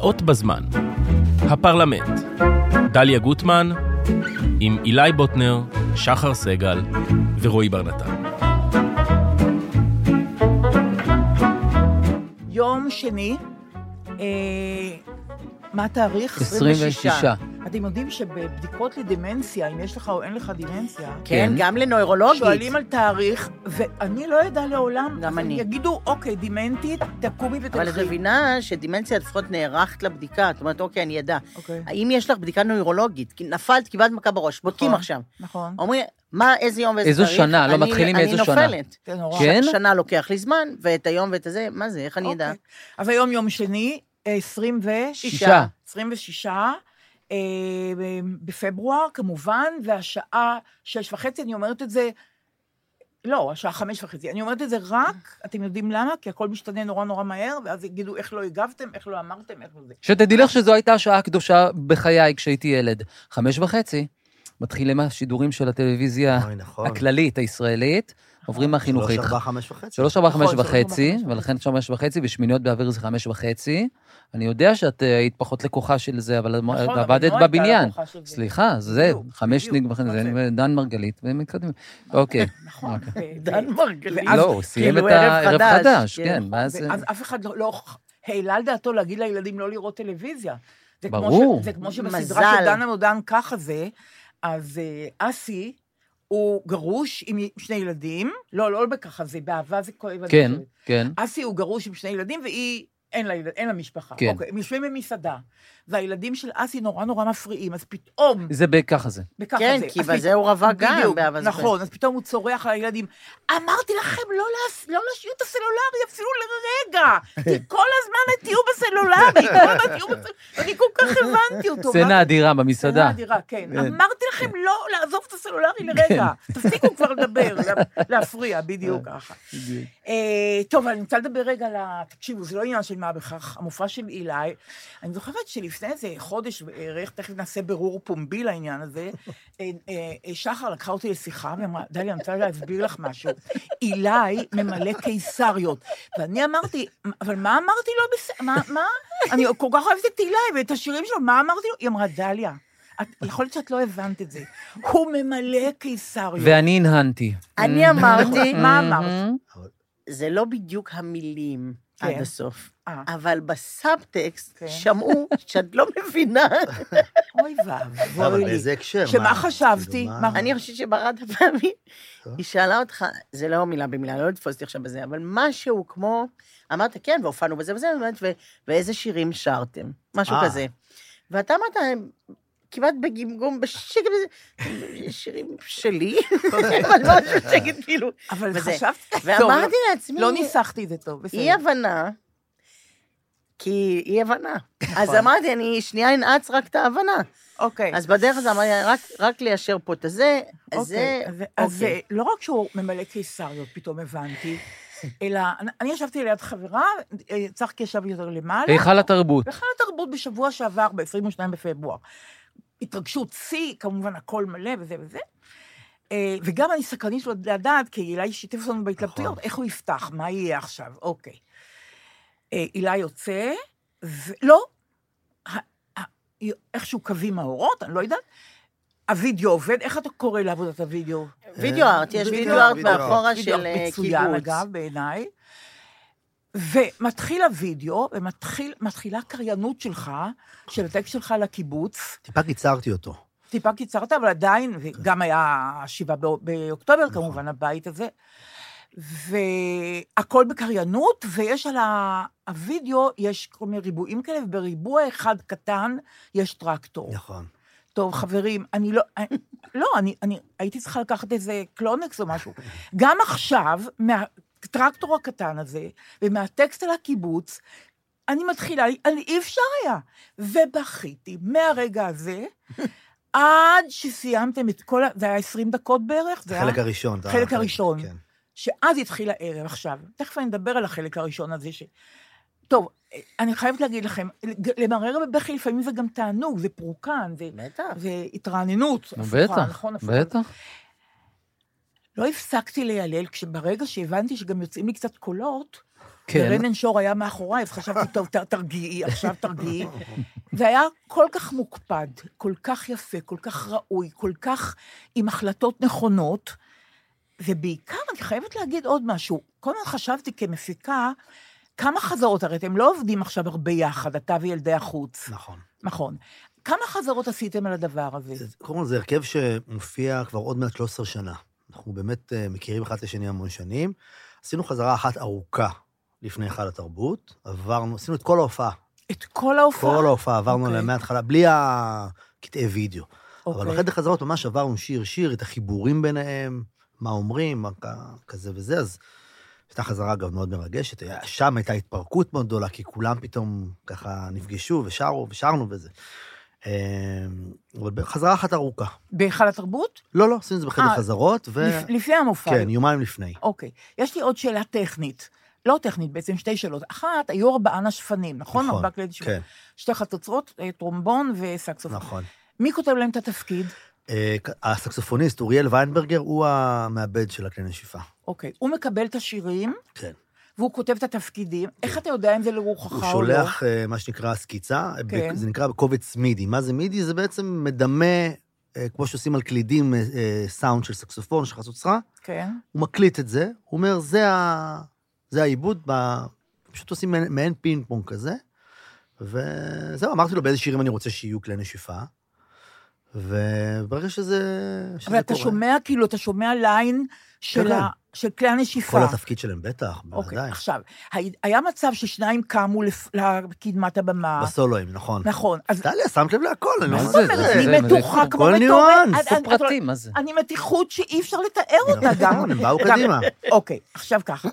הבאות בזמן. הפרלמנט. דליה גוטמן, עם אילי בוטנר, שחר סגל ורועי בר נתן. יום שני, אה, מה התאריך? 26. אתם יודעים שבבדיקות לדמנציה, אם יש לך או אין לך דמנציה, כן, גם לנוירולוגית. שואלים על תאריך, ואני לא אדע לעולם. גם אני. יגידו, אוקיי, דמנטית, תקומי ותלכי. אבל את מבינה שדימנציה לפחות נערכת לבדיקה, את אומרת, אוקיי, אני אדע. אוקיי. האם יש לך בדיקה נוירולוגית? כי נפלת, קיבלת מכה בראש, בודקים נכון, עכשיו. נכון. אומרים, מה, איזה יום ואיזה איזו תאריך? שנה? לא, מתחילים מאיזו שנה. אני נופלת. זה נורא. כן? שנה לוקח לי זמן, ואת היום ואת הזה, מה זה, איך אני אדע? אוקיי. אז היום יום שני, אה, 26. שישה. 26 אה, בפברואר, כמובן, והשעה שש וחצי, אני אומרת את זה, לא, השעה חמש וחצי. אני אומרת את זה רק, אתם יודעים למה? כי הכל משתנה נורא נורא מהר, ואז יגידו איך לא הגבתם, איך לא אמרתם, איך לא זה. שתדעי לך שזו הייתה השעה הקדושה בחיי כשהייתי ילד. חמש וחצי, מתחילים השידורים של הטלוויזיה אוי, נכון. הכללית, הישראלית, עוברים מהחינוכית. שלוש, ארבע, חמש וחצי. שלוש, ארבע, חמש נכון, שלוש, ארבע, וחצי, חמש ולכן חמש וחצי, ושמיניות באוויר זה חמש וחצי. אני יודע שאת אה, היית פחות לקוחה של זה, אבל נכון, את אבל עבדת לא בבניין. זה. סליחה, זה בדיוק, חמש וחצי, זה. דן מרגלית, והם מתקדמים. אוקיי. נכון. אוקיי. ו- דן מרגלית. לא, הוא סיים את כאילו ערב הערב חדש, כן. כן. ואז... ואז אף אחד לא- לא העלה על דעתו להגיד לילדים לא לראות טלוויזיה. זה כמו ברור. זה כמו שבסדרה. של דנה מודן ככה זה, אז אה, אסי הוא גרוש עם שני ילדים, לא, לא בככה זה, באהבה זה כואב. כן. כן. אסי הוא גרוש עם שני ילדים, והיא, אין לה, אין לה משפחה. כן. אוקיי, הם יושבים במסעדה, והילדים של אסי נורא נורא מפריעים, אז פתאום, זה בככה זה. בככה כן, זה. כי בזה הוא רווק גם, בדיוק, באהבה זוכרת. נכון, אז פתאום הוא צורח על הילדים, אמרתי לכם לא, להס... לא להשאיר את הסלולרי אפילו לרגע, כי כל הזמן תהיו בסלולרי, כל הזמן תהיו בסלולרי, ואני כל כך הבנתי אותו. סצנה אדירה במסעדה. סצנה אדירה, כן. אמרתי לכם לא לעזוב את הסלולרי לרגע, תפסיקו כבר לדבר, לה- להפריע, בדיוק ככה. אה, טוב, אני רוצה לדבר רגע על ה... תקשיבו, זה לא עניין של מה בכך, המופע של אילי, אני זוכרת שלפני איזה חודש בערך, תכף נעשה ברור פומבי לעניין הזה, אה, אה, אה, שחר לקחה אותי לשיחה ואמרה, דליה, אני רוצה להסביר לך משהו. אילי ממלא קיסריות. ואני אמרתי, אבל מה אמרתי לו בסדר? מה, מה? אני כל כך אוהבת את אילי ואת השירים שלו, מה אמרתי לו? היא אמרה, דליה, את- יכול להיות שאת לא הבנת את זה. הוא ממלא קיסריות. ואני הנהנתי. אני אמרתי, מה אמרת? זה לא בדיוק המילים כן. עד הסוף, אה. אבל בסאבטקסט כן. שמעו שאת לא מבינה. אוי ואבוי אבל לי. באיזה הקשר? שמה מה? חשבתי? כאילו? אני חושבת שבאחת הפעמים, היא שאלה אותך, זה לא מילה במילה, לא לתפוס אותי עכשיו בזה, אבל משהו כמו, אמרת, כן, והופענו בזה וזה, ואיזה שירים שרתם, משהו אה. כזה. ואתה אמרת, כמעט בגמגום, בשקט, שירים שלי, אבל משהו שקט, כאילו, אבל. חשבתי... ואמרתי לעצמי, לא ניסחתי את זה טוב, בסדר. אי הבנה, כי אי הבנה. אז נכון. אמרתי, אני שנייה אנעץ רק את ההבנה. אוקיי. אז בדרך הזאת אמרתי, רק- רק ליישר פה את הזה, אז זה... אוקיי, אז- אז אוקיי. לא רק שהוא ממלא קיסריות, פתאום הבנתי, אלא אני- אני ישבתי ליד חברה, אה, צחקי ישב יותר למעלה. היכל התרבות. היכל התרבות בשבוע שעבר, ב-22 בפברואר. התרגשות שיא, כמובן הכל מלא וזה וזה. אה, וגם אני סקרנית לדעת, כי אילי שיתף אותנו בהתלבטויות, איך הוא יפתח, מה יהיה עכשיו, אוקיי. אה, אילי יוצא, ולא, ה- ה- איכשהו קווים האורות, אני לא יודעת. הוידאו עובד, איך אתה קורא לעבודת הוידאו? וידאו ארט, יש וידאו ארט. מאחורה וידאו של אה, מצוין, קיבוץ. אגב, בעיניי. ומתחיל הוידאו, ומתחילה קריינות שלך, של הטקסט שלך לקיבוץ. טיפה קיצרתי אותו. טיפה קיצרת, אבל עדיין, וגם היה השבעה בא- באוקטובר, נכון. כמובן, הבית הזה. והכל בקריינות, ויש על ה- הוידאו, יש כל מיני ריבועים כאלה, ובריבוע אחד קטן יש טרקטור. נכון. טוב, חברים, אני לא... אני, לא, אני, אני הייתי צריכה לקחת איזה קלינקס או משהו. גם עכשיו, מהטרקטור הקטן הזה, ומהטקסט על הקיבוץ, אני מתחילה, אני, אי אפשר היה. ובכיתי מהרגע הזה, עד שסיימתם את כל ה... זה היה 20 דקות בערך? זה היה... החלק הראשון. החלק הראשון. כן. שאז התחיל הערב עכשיו. תכף אני אדבר על החלק הראשון הזה ש... טוב, אני חייבת להגיד לכם, למרר בבכי לפעמים זה גם תענוג, זה פורקן, זה, בטח. זה התרעננות. הפוכה, בטח, נכון, הפוכה. בטח. לא הפסקתי ליילל, כשברגע שהבנתי שגם יוצאים לי קצת קולות, כן. ורנן שור היה מאחוריי, אז חשבתי, טוב, תרגיעי, עכשיו תרגיעי. זה היה כל כך מוקפד, כל כך יפה, כל כך ראוי, כל כך עם החלטות נכונות, ובעיקר, אני חייבת להגיד עוד משהו. כל הזמן חשבתי כמפיקה, כמה חזרות, הרי אתם לא עובדים עכשיו הרבה יחד, אתה וילדי החוץ. נכון. נכון. כמה חזרות עשיתם על הדבר הזה? זה- קודם כל, זה הרכב שמופיע כבר עוד מעט 13 שנה. אנחנו באמת אה, מכירים אחד את השני המון שנים. עשינו חזרה אחת ארוכה לפני היכל התרבות, עברנו, עשינו את כל ההופעה. את כל ההופעה? כל ההופעה עברנו אוקיי. עליה מההתחלה, בלי הקטעי וידאו. אבל אוקיי. בחדר חזרות ממש עברנו שיר-שיר, את החיבורים ביניהם, מה אומרים, מה כזה וזה, אז הייתה חזרה, אגב, מאוד מרגשת. שם הייתה התפרקות מאוד גדולה, כי כולם פתאום ככה נפגשו ושרו ושרנו וזה. אה, אבל חזרה אחת ארוכה. בהיכל התרבות? לא, לא, עשינו את זה בחדר אה, חזרות, ו... לפ- לפני המופע. כן, יומיים לפני. אוקיי. יש לי עוד שאלה טכנית. לא טכנית, בעצם שתי שאלות. אחת, היו ארבעה נשפנים, נכון? נכון. כן, שתי חצוצרות, אה, טרומבון וסקסופון. נכון. מי כותב להם את התפקיד? אה, הסקסופוניסט אוריאל ויינברגר הוא המעבד של הכלי נשיפה. אוקיי. הוא מקבל את השירים, כן. והוא כותב את התפקידים. איך אתה יודע אם זה לרוחך או הוא לא? שולח אה, מה שנקרא סקיצה, כן. זה נקרא בקובץ MIDI. מה זה MIDI? זה בעצם מדמה, אה, כמו שעושים על קלידים, סאונד של סקסופון, של חצוצרה, כן. הוא מקליט את זה, הוא אומר, זה, ה... זה העיבוד, ב... פשוט עושים מעין פינג פונג כזה, וזהו, אמרתי לו באיזה שירים אני רוצה שיהיו כלי נשיפה, וברגע שזה, שזה אבל אתה קורה, שומע, כאילו, אתה שומע line של כן, ה- של כלי הנשיפה. כל התפקיד שלהם, בטח, אוקיי, בוודאי. עכשיו, הי- היה מצב ששניים קמו לפ- לקדמת הבמה. בסולואים, נכון. נכון. אז טליה, שמת לב להכל, אני לא זה? זה- אני זה- מתוחה זה- כמו כל מטורף. ניואנס. אני- איפה אני- אתה- פרטים, מה זה? אני מתיחות שאי אפשר לתאר אותה גם. הם באו קדימה. אוקיי, עכשיו ככה.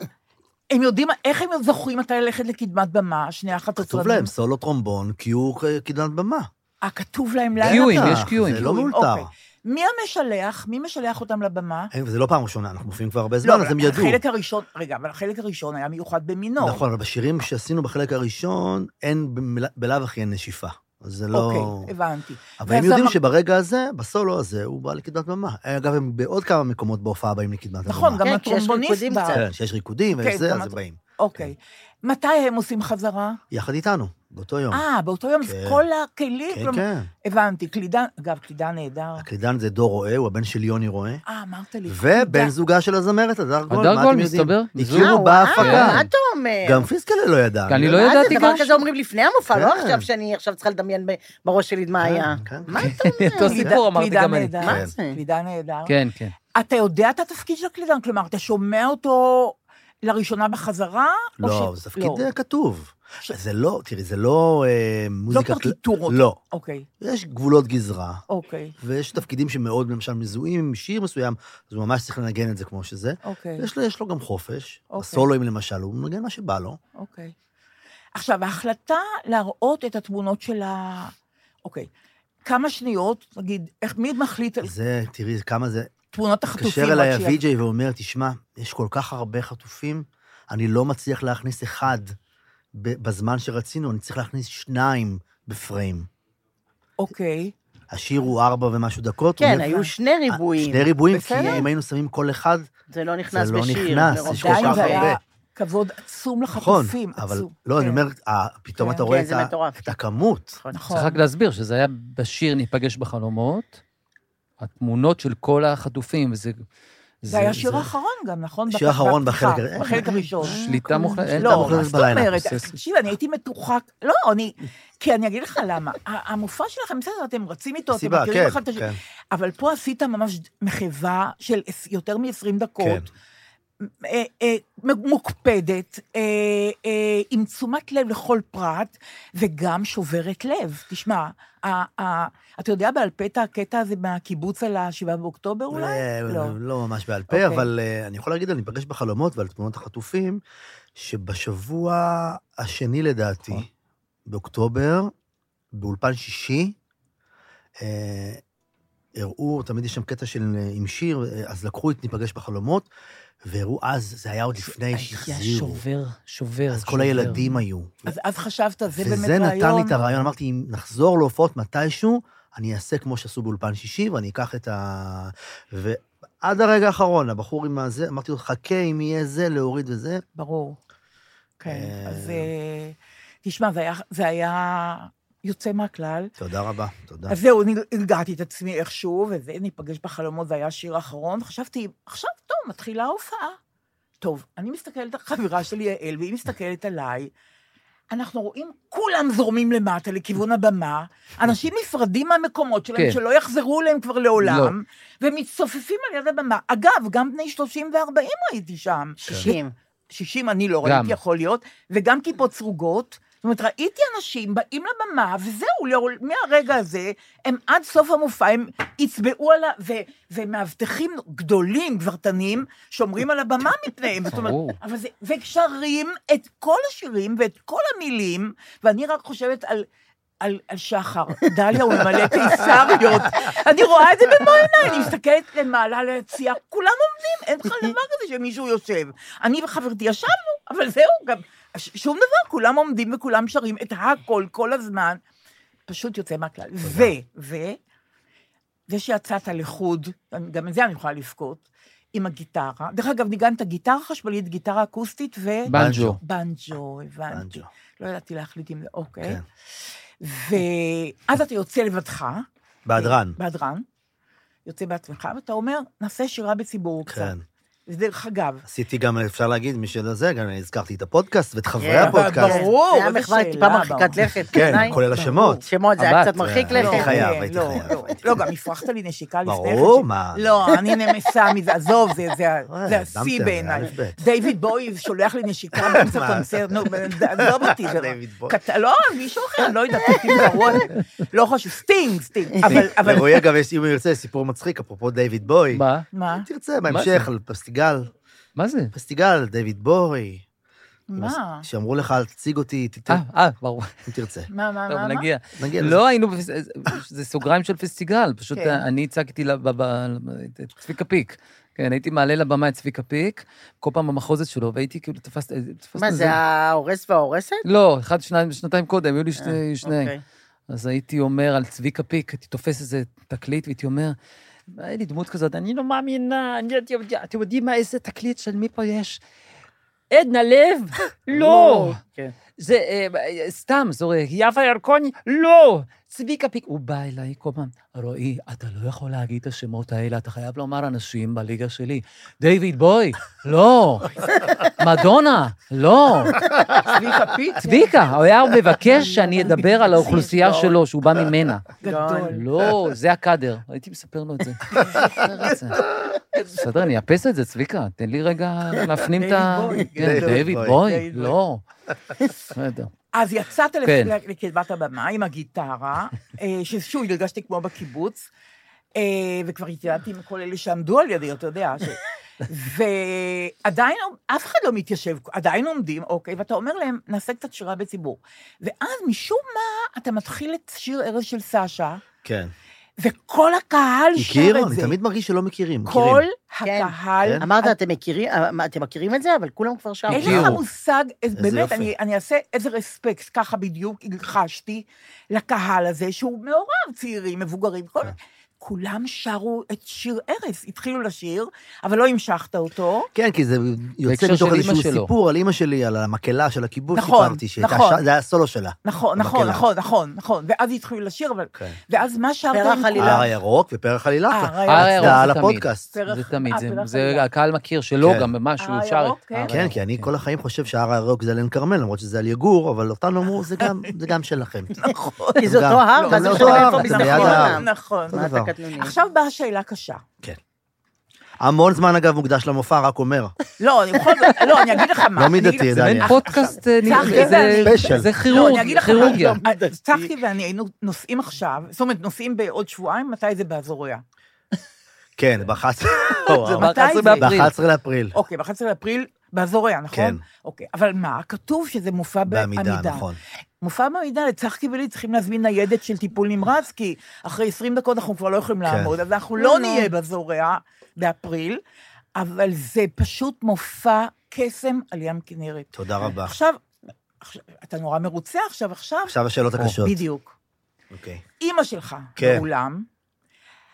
הם יודעים, איך הם זוכרים מתי ללכת לקדמת במה, שני החצוצרנים? כתוב להם סולו טרומבון, כי הוא קדמת במה. אה, כתוב להם לאן קיואים, יש קיואים. זה לא מאולתר. אוקיי. מי המשלח? מי משלח אותם לבמה? אין, וזה לא פעם ראשונה, אנחנו מופיעים כבר הרבה לא, זמן, אז הם ידעו. החלק הראשון, רגע, אבל החלק הראשון היה מיוחד במינו. נכון, אבל בשירים שעשינו בחלק הראשון, אין, בלאו הכי אין נשיפה. אז זה לא... אוקיי, הבנתי. אבל הם יודעים שברגע הזה, בסולו הזה, הוא בא לקדמת במה. אגב, הם בעוד כמה מקומות בהופעה באים לקדמת הבמה. נכון, גם כן, כשיש הטרומבוניסט ריקודים בא. כן, שיש ריקודים כן, וזה, אז הם באים. אוקיי. מתי הם עושים חזרה? יחד איתנו, באותו יום. אה, באותו יום, כן. כל הכלים? כן, כלומר- כן. הבנתי, קלידן, אגב, קלידן נהדר. הקלידן זה דור רואה, הוא הבן של יוני רואה. אה, אמרת לי. ובן. זוגה של הזמרת, הדר גול, הדר מה גול, אתם יודעים? מסתבר. זוג. הכירו אה, בהפקה. מה אתה אומר? גם פיסקלה לא ידע. אני לא מה ידעתי זה, דבר גם. כזה אומרים לפני המופע, לא כן. עכשיו שאני עכשיו צריכה לדמיין בראש שלי מה היה. כן, מה כן. אתה אומר? אותו סיפור אמרתי גם אני. נהדר. כן. זה? קלידן נהדר. כן, כן. אתה יודע את התפקיד של הקלידן? כלומר, אתה שומע אותו לראשונה בחזרה? לא, זה תפקיד לא. אה, כתוב. זה לא, תראי, זה לא אה, לא מוזיקה... כל- פרטיטורות. לא. אוקיי, יש גבולות גזרה, אוקיי, ויש תפקידים שמאוד למשל מזוהים עם שיר מסוים, אז הוא ממש צריך לנגן את זה כמו שזה. אוקיי, יש לו, יש לו גם חופש. אוקיי. בסולואים למשל, הוא מנגן מה שבא לו. אוקיי. עכשיו, ההחלטה להראות את התמונות של ה... אוקיי. כמה שניות, נגיד, איך, מי מחליט על זה, תראי כמה זה... תמונות החטופים? מתקשר אליי הווי-ג'יי ואומר, תשמע, יש כל כך הרבה חטופים, אני לא מצליח להכניס אחד בזמן שרצינו, אני צריך להכניס שניים בפריים. אוקיי. השיר הוא ארבע ומשהו דקות. כן, היו שני ריבועים. שני ריבועים, כי. אם היינו שמים כל אחד, זה לא נכנס זה לא בשיר. נכנס, יש כל כך הרבה. כבוד עצום נכון, לחטופים, אבל עצום. לא, אני כן. אומר, אה, פתאום כן. אתה רואה כן, את זה ה- מטורף. את הכמות. נכון. צריך רק להסביר שזה היה בשיר ניפגש בחלומות, התמונות של כל החטופים, וזה... זה היה שיר האחרון גם, נכון? שיר האחרון בחלק הר- בחלק הראשון. שליטה מוחלטת, אין לא, זאת בלילה. אומרת? תקשיב, אני הייתי מתוחה, לא, אני, כי אני אגיד לך למה, המופע שלכם, בסדר, אתם רצים איתו, אתם מכירים כן, אחד את השני, כן. אבל פה עשית ממש מחווה של יותר מ-20 כן. דקות, אה, מוקפדת, אה, אה, עם תשומת לב לכל פרט, וגם שוברת לב. תשמע, אתה יודע בעל פה את הקטע הזה מהקיבוץ על ה-7 באוקטובר אולי? אה, לא. לא ממש בעל פה, אוקיי. אבל אה, אני יכול להגיד, אני מפגש בחלומות ועל תמונות החטופים, שבשבוע השני לדעתי, נכון. באוקטובר, באולפן שישי, אה, הראו, תמיד יש שם קטע של, אה, עם שיר, אה, אז לקחו את ניפגש בחלומות, והראו אז, זה היה עוד לפני היה שהחזירו. שובר, שובר, אז כל שובר. הילדים היו. אז אז חשבת, זה באמת וזה נתן לי רעיון. את הרעיון, אמרתי, אם נחזור להופעות מתישהו, אני אעשה כמו שעשו באולפן שישי, ואני אקח את ה... ועד הרגע האחרון, הבחור עם הזה, אמרתי לו, חכה, אם יהיה זה, להוריד וזה. ברור. כן, אה, אז אה, תשמע, זה היה- זה היה יוצא מהכלל. תודה רבה, תודה. אז זהו, אני הרגעתי את עצמי איכשהו, וזה, ניפגש בחלומות, זה היה השיר האחרון. חשבתי, עכשיו, טוב, מתחילה ההופעה. טוב, אני מסתכלת על חברה שלי, יעל, והיא מסתכלת עליי. אנחנו רואים, כולם זורמים למטה לכיוון הבמה, אנשים נפרדים מהמקומות שלהם, כן. שלא יחזרו אליהם כבר לעולם, ומצטופפים על יד הבמה. אגב, גם בני 30 ו-40 ראיתי שם. 60. 60 אני לא גם. ראיתי, יכול להיות, וגם כיפות סרוגות. זאת אומרת, ראיתי אנשים באים לבמה, וזהו, מהרגע הזה, הם עד סוף המופע, הם יצבעו על ה... ו- ומאבטחים גדולים, גברתנים, שומרים על הבמה מפניהם. זאת אומרת. אבל זה... ושרים את כל השירים ואת כל המילים, ואני רק חושבת על... על, על שחר, דליה הוא ממלא קיסריות, אני רואה את זה במו עיניי, אני מסתכלת למעלה ליציאה, כולם עומדים, אין בכלל דבר כזה שמישהו יושב. אני וחברתי ישבנו, אבל זהו, גם שום דבר, כולם עומדים וכולם שרים את הכל כל הזמן, פשוט יוצא מהכלל. ו, ו, זה שיצאת לחוד, גם את זה אני יכולה לבכות, עם הגיטרה. דרך אגב, ניגנת גיטרה חשמלית, גיטרה אקוסטית ו... בנג'ו. בנג'ו, הבנתי. בנג'ו. לא ידעתי להחליט אם זה אוקיי. כן. ואז אתה יוצא לבדך. בהדרן. בהדרן. יוצא בעצמך, ואתה אומר, נעשה שירה בציבור קצת. ודרך אגב, עשיתי גם, אפשר להגיד, מי שלא זה, גם הזכרתי את הפודקאסט ואת חברי כן, הפודקאסט. ברור, זה היה מחווה טיפה. מרחיקת לכת. כן. כולל השמות. שמות, זה היה קצת מרחיק זה- לכת. הייתי חייב, כן, הייתי לא, חייב, לא, לא, גם הפרחת לי נשיקה לפני כן. ברור, מה? לא, אני נמסה מזה, עזוב, זה- זה ה- וואי, זה השיא בעיניי. דיוויד בואי שולח לי נשיקה באמצע? קונצרט, נו, עזוב אותי. דיוויד בואי. לא, מישהו אחר, אני לא יודעת, לא חשוב, סטינג, סטינג. אבל, אבל, לרועי, אגב, אם הוא ירצה, סיפור מצחיק, אפרופו דיוויד בואי. מה? מה? אם תרצה, בהמשך, פסטיגל, מה זה? פסטיגל, דיוויד בוי. מה? שאמרו לך, אל תציג אותי, תת- אה, אה, ברור. אם תרצה. מה, מה, טוב, מה? מה? נגיע. נגיע לזה. לא היינו, זה סוגריים של פסטיגל, פשוט כן. אני הצגתי את צביקה פיק. כן, הייתי מעלה לבמה את צביקה פיק, כל פעם במחוזת שלו, והייתי כאילו תפסת... תפסת מה, זה ההורס וההורסת? לא, אחד, שניים, שנתיים קודם, היו לי שני... אה. אוקיי. אז הייתי אומר על צביקה פיק, הייתי תופס איזה תקליט, והייתי אומר, היה לי דמות כזאת, אני לא מאמינה, אני, אתם יודעים- מה, איזה תקליט של מי פה יש? עדנה לב? לא. כן. זה אה, אה, סתם זורק, יפה ירקוני? לא. צביקה פיק, הוא בא אליי כל פעם, רועי, אתה לא יכול להגיד את השמות האלה, אתה חייב לומר אנשים בליגה שלי. דיוויד בוי? לא. מדונה? לא. צביקה פיק? צביקה, הוא היה מבקש שאני אדבר על האוכלוסייה שלו, שהוא בא ממנה. גדול. לא, זה הקאדר, הייתי מספר לו את זה. בסדר, אני אאפס את זה, צביקה, תן לי רגע להפנים את ה... דיוויד בוי. כן, דיוויד בוי. לא. בסדר. אז יצאת כן. לקדמת הבמה עם הגיטרה, אה, ששוב, הרגשתי כמו בקיבוץ, אה, וכבר התייעדתי עם כל אלה שעמדו על ידי, אתה יודע. ש... ועדיין, אף אחד לא מתיישב, עדיין עומדים, אוקיי, ואתה אומר להם, נעשה קצת שירה בציבור. ואז משום מה, אתה מתחיל את שיר ארז של סשה, כן. וכל הקהל שר? את אני זה. תמיד מרגיש שלא מכירים. כל כן. הקהל... כן. אמרת, אתם מכירים, אה, אתם מכירים את זה, אבל כולם כבר שרו. אין לך. מושג, באמת. אני, אני אעשה איזה רספקט, ככה בדיוק חשתי לקהל הזה, שהוא מעורב, צעירים, מבוגרים, כל... כולם שרו את שיר ארז, התחילו לשיר, אבל לא המשכת אותו. כן, כי זה יוצא מתוך איזשהו שלו. סיפור על אימא שלי, על המקהלה של הקיבוץ, נכון, סיפרתי, שהייתה נכון. ש- זה היה סולו שלה. נכון, נכון. נכון, נכון, נכון. ואז התחילו לשיר, אבל... כן. ואז מה שרת? פרח עם עלילה. ההר הירוק ופרח עלילתה. אה, הר הירוק. זה על תמיד. הפודקאסט. פרח- זה תמיד, אה, זה- זה עלילה. הקהל מכיר שלו כן. גם משהו, הר הוא שר הירוק, את... כן. הר כן, כי אני כל החיים חושב שההר הירוק זה אלן כרמל, למרות שזה על יגור, אבל אותנו אמרו, זה גם- זה גם שלכם. נכון. כי זה אותו הר, לא, זה אותו הר, זה. נכון. קטנוני? עכשיו באה שאלה קשה. המון זמן, אגב, מוקדש למופע, רק אומר. לא, אני בכל זאת, לא, אני אגיד לך מה. לא מידתי, זה מעין. פודקאסט, אה, זה- לא, כירורג- כירורגיה. לא, צחי ואני היינו נוסעים עכשיו, זאת אומרת, נוסעים בעוד שבועיים, מתי זה באזוריה? כן, ב-11 זה מתי ב-11 זה? באפריל. ב-11 לאפריל. אוקיי, ב-11 באפריל, באזוריה, נכון? כן. אוקיי, אבל מה, כתוב שזה מופע בעמידה. בעמידה, נכון. מופע בעמידה, לצחקי ולי צריכים להזמין ניידת של טיפול נמרץ, כי אחרי 20 דקות אנחנו כבר לא יכולים כן. לעמוד, אז אנחנו לא נהיה באזוריה באפריל, אבל זה פשוט מופע קסם על ים כנרת. תודה רבה. עכשיו, עכשיו, אתה נורא מרוצה עכשיו, עכשיו, עכשיו השאלות הקשות. בדיוק. אוקיי. אימא שלך כן. באולם,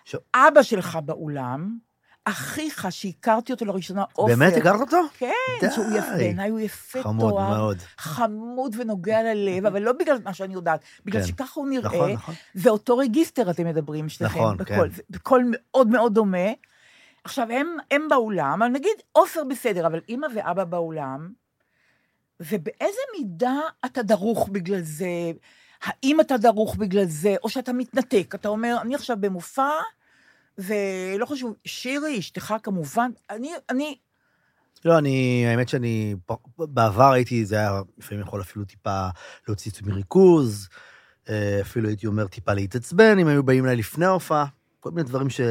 ש- אבא שלך באולם, אחיך, שהכרתי אותו לראשונה, עופר. באמת הכרת אותו? כן. שהוא יפה, בעיניי הוא יפה חמוד תואר. מאוד. חמוד ונוגע ללב, אבל לא בגלל מה שאני יודעת, בגלל כן. שככה הוא נראה. נכון, נכון. ואותו רגיסטר אתם מדברים, שניכם. נכון, בקול, כן. בקול מאוד מאוד דומה. עכשיו, הם, הם באולם, אבל נגיד עופר בסדר, אבל אימא ואבא באולם, ובאיזה מידה אתה דרוך בגלל זה? האם אתה דרוך בגלל זה, או שאתה מתנתק? אתה אומר, אני עכשיו במופע, ולא חשוב, שירי, אשתך כמובן, אני, אני, לא, אני, האמת שאני, בעבר הייתי, זה היה לפעמים יכול אפילו טיפה להוציא אותי מריכוז, אה, אפילו הייתי אומר טיפה להתעצבן, אם היו באים אליי לפני ההופעה, כל מיני דברים ש...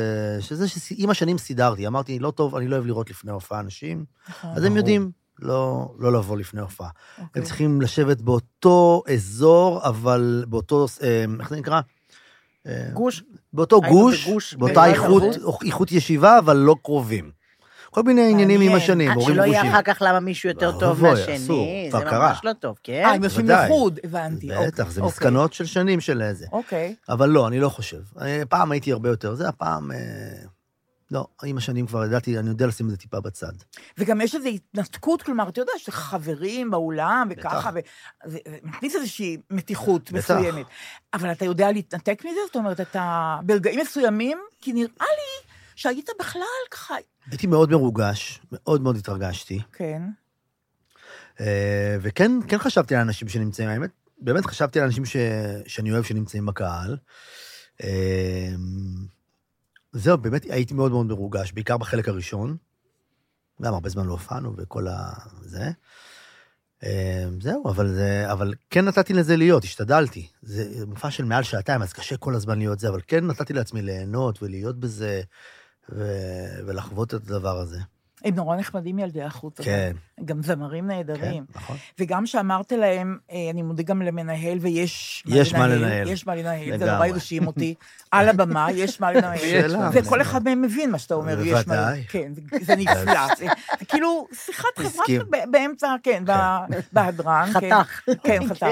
שזה שעם השנים סידרתי, אמרתי, לא טוב, אני לא אוהב לראות לפני ההופעה אנשים, אז הם יודעים לא, לא לבוא לפני הופעה. הם אוקיי. צריכים לשבת באותו אזור, אבל באותו, אה, איך זה נקרא? אה, גוש, באותו גוש, בגוש, באותה איכות. איכות ישיבה, אבל לא קרובים. כל מיני עניינים עם. השנים, עד הורים שלא גושים. יהיה אחר כך למה מישהו יותר טוב מהשני, זה. ממש לא טוב, כן? אה, הם יושבים. לחוד, הבנתי. בטח, אוקיי, זה אוקיי. מסקנות של שנים של איזה. אוקיי. אבל לא, אני לא חושב. אה, פעם הייתי הרבה יותר זה, הפעם... אה, לא, עם השנים כבר ידעתי, אני יודע לשים את זה טיפה בצד. וגם יש איזו התנתקות, כלומר, אתה יודע, יש לך חברים באולם, וככה, בטח. וזה מכניס איזושהי מתיחות בטח. מסוימת. אבל אתה יודע להתנתק מזה? זאת אומרת, אתה ברגעים מסוימים, כי נראה לי שהיית בכלל ככה... הייתי מאוד מרוגש, מאוד מאוד התרגשתי. כן. אה, וכן, כן חשבתי על אנשים שנמצאים, האמת, באמת חשבתי על אנשים ש... שאני אוהב שנמצאים בקהל. זהו, באמת הייתי מאוד מאוד מרוגש, בעיקר בחלק הראשון. גם הרבה זמן לא הופענו וכל ה... זה. אה, זהו, אבל, זה, אבל כן נתתי לזה להיות, השתדלתי. זה מופע של מעל שעתיים, אז קשה כל הזמן להיות זה, אבל כן נתתי לעצמי ליהנות ולהיות בזה, ו... ולחוות את הדבר הזה. הם נורא נחמדים ילדי החוץ. כן, גם זמרים כן, נהדרים. נכון. וגם שאמרת להם, אה, אני מודה גם למנהל, ויש יש מה לנהל. יש מה לנהל, זה. נורא הרשים אותי. על הבמה, יש מה לנהל. וכל אחד מהם מבין מה שאתה אומר, יש מה... בוודאי. כן, זה- נפלא. זה כאילו שיחת חברה באמצע, כן, ב- בהדרן. כן. חתך. כן, חתך.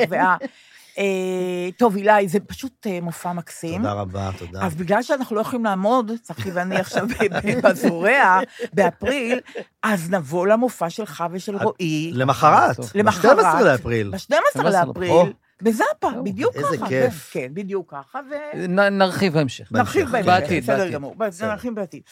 אה, טוב, אילי, זה פשוט אה, מופע מקסים. תודה רבה, תודה. אז בגלל שאנחנו לא יכולים לעמוד, צחי ואני עכשיו בזורע, באפריל, אז נבוא למופע שלך ושל רועי. למחרת, למחרת. ב-12 לאפריל. ב-12 או. לאפריל, בזאפה, או, בדיוק ככה. איזה כיף. כן, בדיוק ככה, נרחיב בהמשך. ונרחיב בהמשך. בסדר. גמור, נרחיב בעתיד.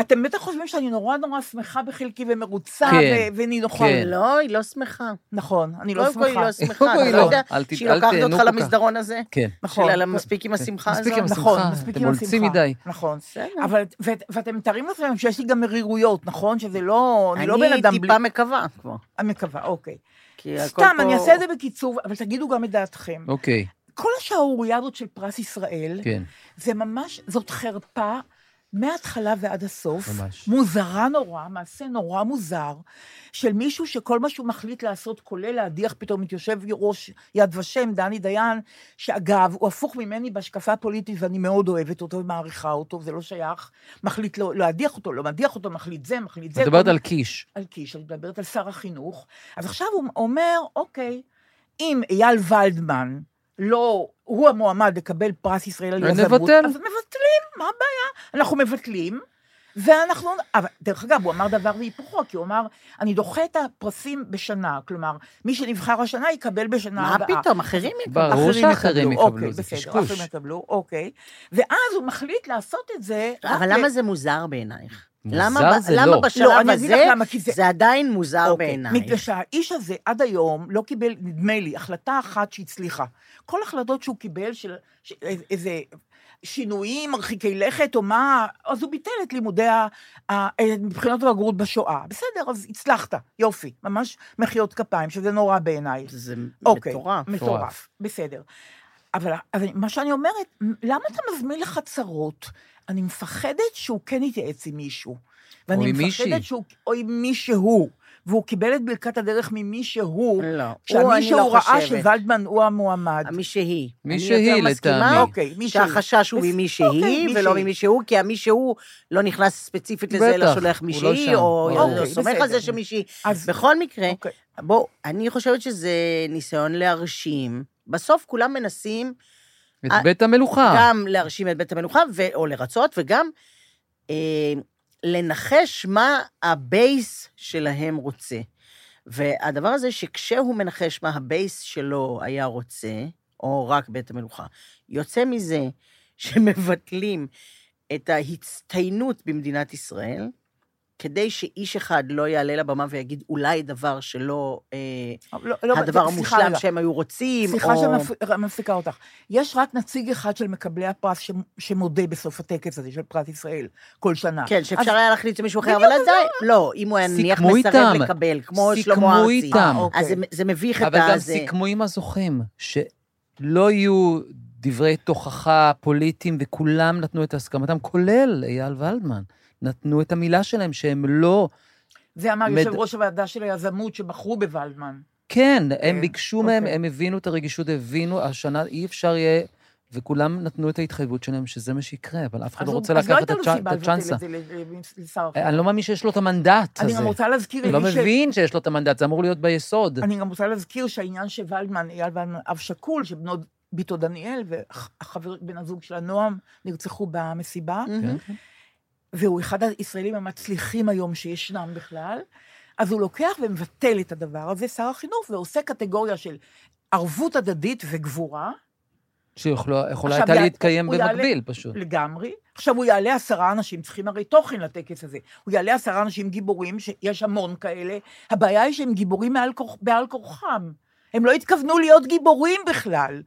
אתם בטח חושבים שאני נורא נורא שמחה בחלקי ומרוצה כן, ו- ונינוחה. כן. לא, היא לא שמחה. נכון, אני לא היא שמחה. לא שמחה. היא לא לא. יודע אל ת- שהיא לוקחת אותך. למסדרון הזה? כן. נכון. שלה מספיק עם השמחה הזאת? מספיק עם השמחה. נכון, מספיק אתם עם מולצים השמחה. מדי. נכון. בסדר. אבל, ו- ואתם מתארים לעצמם שיש לי גם מרירויות, נכון? שזה לא, אני לא בן אני אדם בלי... טיפה מקווה כבר. אני מקווה, אוקיי. סתם, אני אעשה את זה בקיצור, אבל תגידו גם את דעתכם. אוקיי, כל השערורייה הזאת של פרס ישראל, כן. זה ממש, זאת חרפה מההתחלה ועד הסוף. ממש. מוזרה נורא, מעשה נורא מוזר, של מישהו שכל מה שהוא מחליט לעשות, כולל להדיח פתאום את יושב ראש יד ושם, דני דיין, שאגב, הוא הפוך ממני בהשקפה הפוליטית, ואני מאוד אוהבת אותו ומעריכה אותו, זה לא שייך. מחליט לא, להדיח אותו, לא מדיח אותו, מחליט זה, מחליט זה. את מדברת על קיש. על קיש, אני מדברת על שר החינוך. אז עכשיו הוא אומר, אוקיי, אם אייל ולדמן לא, הוא המועמד לקבל פרס ישראל על יזמות, נבטל. אז מבטלים, מה הבעיה? אנחנו מבטלים, ואנחנו... אבל דרך אגב, הוא אמר דבר והיפוכו, כי הוא אמר, אני דוחה את הפרסים בשנה, כלומר, מי שנבחר השנה יקבל בשנה מה הבאה. פתאום, אחרים יקבלו. ברור שאחרים יקבלו, אוקיי, זה בסדר, קשקוש. אחרים יקבלו, אוקיי. ואז הוא מחליט לעשות את זה... אבל ל- למה זה מוזר בעינייך? למה, זה למה לא. בשלב לא, אני אגיד לך הזה למה, זה- זה עדיין מוזר אוקיי, בעינייך? מפני שהאיש הזה עד היום לא קיבל, נדמה לי, החלטה אחת שהצליחה. כל החלטות שהוא קיבל של, של איזה שינויים מרחיקי לכת או מה, אז הוא ביטל את לימודי ה- ה- את בחינות הבגרות בשואה. בסדר, אז הצלחת, יופי, ממש מחיאות כפיים, שזה נורא בעיניי. זה אוקיי, מטורף. מטורף, בסדר. אבל, אבל מה שאני אומרת, למה אתה מזמין לחצרות? אני מפחדת שהוא כן יתייעץ עם מישהו. ואני עם מפחדת מישהי. שהוא, או עם מישהו, והוא קיבל את ברכת הדרך ממישהו, לא, הוא, שהמישהו אני לא ראה. שוולדמן הוא המועמד. מי שהיא. מי שהיא, לטעמי. אוקיי, מי שהיא. שהחשש הוא ממי אוקיי, שהיא, מי ולא שהיא. ממי שהוא, כי המי שהוא לא נכנס ספציפית לזה, אלא שולח הוא מי לא שהיא. או אוקיי, לא סומך על. זה שמישהי. אז- בכל מקרה, אוקיי. בואו, אני חושבת שזה ניסיון להרשים. בסוף כולם מנסים את אה, בית המלוכה. גם להרשים את בית המלוכה, ו- או לרצות, וגם אה, לנחש מה ה base שלהם רוצה. והדבר הזה שכשהוא מנחש מה ה base שלו היה רוצה, או רק בית המלוכה, יוצא מזה שמבטלים את ההצטיינות במדינת ישראל, כדי שאיש אחד לא יעלה לבמה ויגיד אולי דבר שלא, אה, לא, לא, הדבר סליחה המושלם רגע. שהם היו רוצים, סליחה או... שאני מפסיקה אותך. יש רק נציג אחד של מקבלי הפרס ש- שמודה בסוף הטקס הזה של פרס ישראל, כל שנה. כן, שאפשר אז- היה להחליט למישהו אחר, אבל אז עדיין, לא, אם הוא היה נניח סיכמו מסרב איתם. לקבל, כמו סיכמו שלמה ארצי, איתם. אוקיי. אז זה, זה מביך את אבל גם הזה. סיכמו עם הזוכים, שלא יהיו דברי תוכחה פוליטיים, וכולם נתנו את הסכמתם, כולל אייל ולדמן. נתנו את המילה שלהם שהם לא... זה אמר מד- יושב ראש הוועדה של היזמות שבחרו בוולדמן. כן, הם כן, ביקשו מהם, אוקיי. הם הבינו את הרגישות, הבינו, השנה אי אפשר יהיה, וכולם נתנו את ההתחייבות שלהם שזה מה שיקרה, אבל אף אחד לא רוצה אז לא לקחת את הייתה לו הצ'אנ- סיבה את הצ'אנסה. לבטל את זה ל- ל- לשר אחר. אני לא מאמין שיש לו את המנדט אני הזה. גם רוצה להזכיר אני לא מבין שיש לו את המנדט, זה אמור להיות ביסוד. אני גם רוצה להזכיר שהעניין שוולדמן, אייל ולדמן, אב שכול, שבנו ביתו דניאל והחבר, בן הזוג שלה, נועם, נרצחו במסיבה, כן. והוא אחד הישראלים המצליחים היום שישנם בכלל, אז הוא לוקח ומבטל את הדבר הזה, שר החינוך, ועושה קטגוריה של ערבות הדדית וגבורה, שיכולה הייתה יע- להתקיים הוא יעלה- במקביל, פשוט. לגמרי. עכשיו, הוא יעלה עשרה אנשים, צריכים הרי תוכן לטקס הזה. הוא יעלה עשרה אנשים גיבורים, שיש המון כאלה. הבעיה היא שהם גיבורים מעל כוח, בעל כורחם. הם לא התכוונו להיות גיבורים בכלל.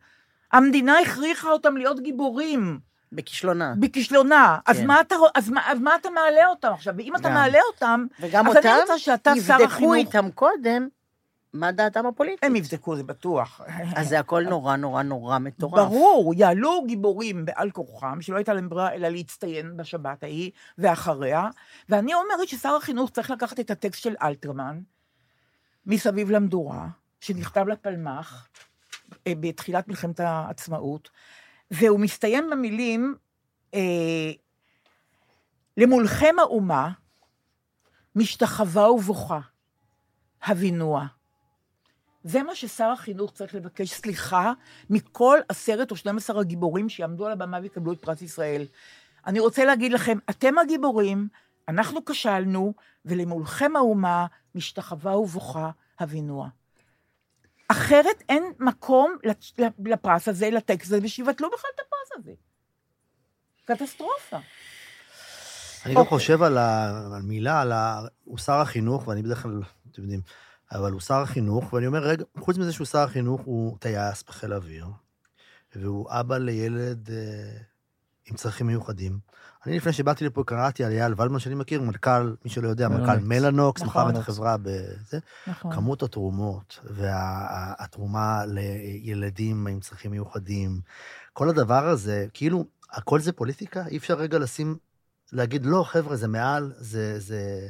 המדינה הכריחה אותם להיות גיבורים, בכישלונה. בכישלונה. אז, כן. מה אתה, אז, מה, אז מה אתה מעלה אותם עכשיו? ואם אתה גם. מעלה אותם, וגם אז אני אותם רוצה שאתה, שר יבדקו החינוך... איתם קודם מה דעתם הפוליטית. הם יבדקו, זה בטוח. אז זה הכל נורא נורא נורא מטורף. ברור, יעלו גיבורים בעל כורחם, שלא הייתה להם ברירה אלא להצטיין בשבת ההיא ואחריה, ואני אומרת ששר החינוך צריך לקחת את הטקסט של אלתרמן, מסביב למדורה, שנכתב לפלמ"ח, אה, בתחילת מלחמת העצמאות, והוא מסתיים במילים, אה, למולכם האומה, משתחווה ובוכה, הבינוה. זה מה ששר החינוך צריך לבקש סליחה מכל עשרת או 12 הגיבורים שיעמדו על הבמה ויקבלו את פרס ישראל. אני רוצה להגיד לכם, אתם הגיבורים, אנחנו כשלנו, ולמולכם האומה משתחווה ובוכה הבינוה. אחרת אין מקום לפרס הזה, לטקסט הזה, ושיבטלו בכלל את הפרס הזה. קטסטרופה. אני גם אוקיי. חושב על ה- על ה... הוא שר החינוך, ואני בדרך כלל, אתם יודעים, אבל הוא שר החינוך, ואני אומר, רגע, חוץ מזה שהוא שר החינוך, הוא טייס בחיל האוויר, והוא אבא לילד אה, עם צרכים מיוחדים. אני, לפני שבאתי לפה, קראתי על אייל ולדמן, שאני מכיר, מנכ"ל, מי שלא יודע, מנכ"ל מלנוקס. מלאנוקס, נכון. מכר את החברה בזה. נכון. כמות התרומות והתרומה לילדים עם צרכים מיוחדים, כל הדבר הזה, כאילו, הכל זה פוליטיקה? אי אפשר רגע לשים, להגיד, לא, חבר'ה, זה מעל, זה... זה...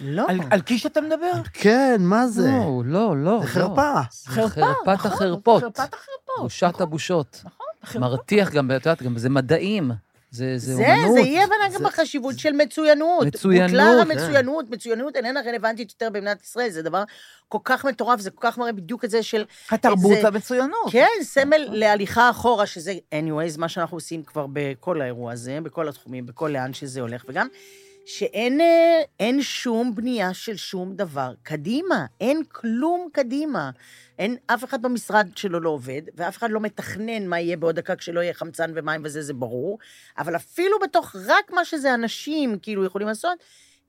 לא. על, על קיש אתה מדבר? כן, מה זה? לא, לא, לא. זה לא. חרפה. חרפה, חרפת נכון, החרפות. חרפת החרפות. בושת הבושות. נכון. מרתיח גם, את יודעת, גם זה מדעים. זה זה זה, אומנות. זה אי הבנה גם זה- בחשיבות של מצוינות. מצוינות, בוטלה כן. המצוינות, מצוינות איננה רלוונטית יותר במדינת ישראל, זה דבר כל כך מטורף, זה כל כך מראה בדיוק את זה של... התרבות זה- והמצוינות. כן, סמל להליכה אחורה, שזה anyways, מה שאנחנו עושים כבר בכל האירוע הזה, בכל התחומים, בכל לאן שזה הולך, וגם שאין אה, אין שום בנייה של שום דבר קדימה, אין כלום קדימה. אין, אף אחד במשרד שלו לא עובד, ואף אחד לא מתכנן מה יהיה בעוד דקה כשלא יהיה חמצן ומים וזה, זה ברור, אבל אפילו בתוך רק מה שזה אנשים כאילו יכולים לעשות,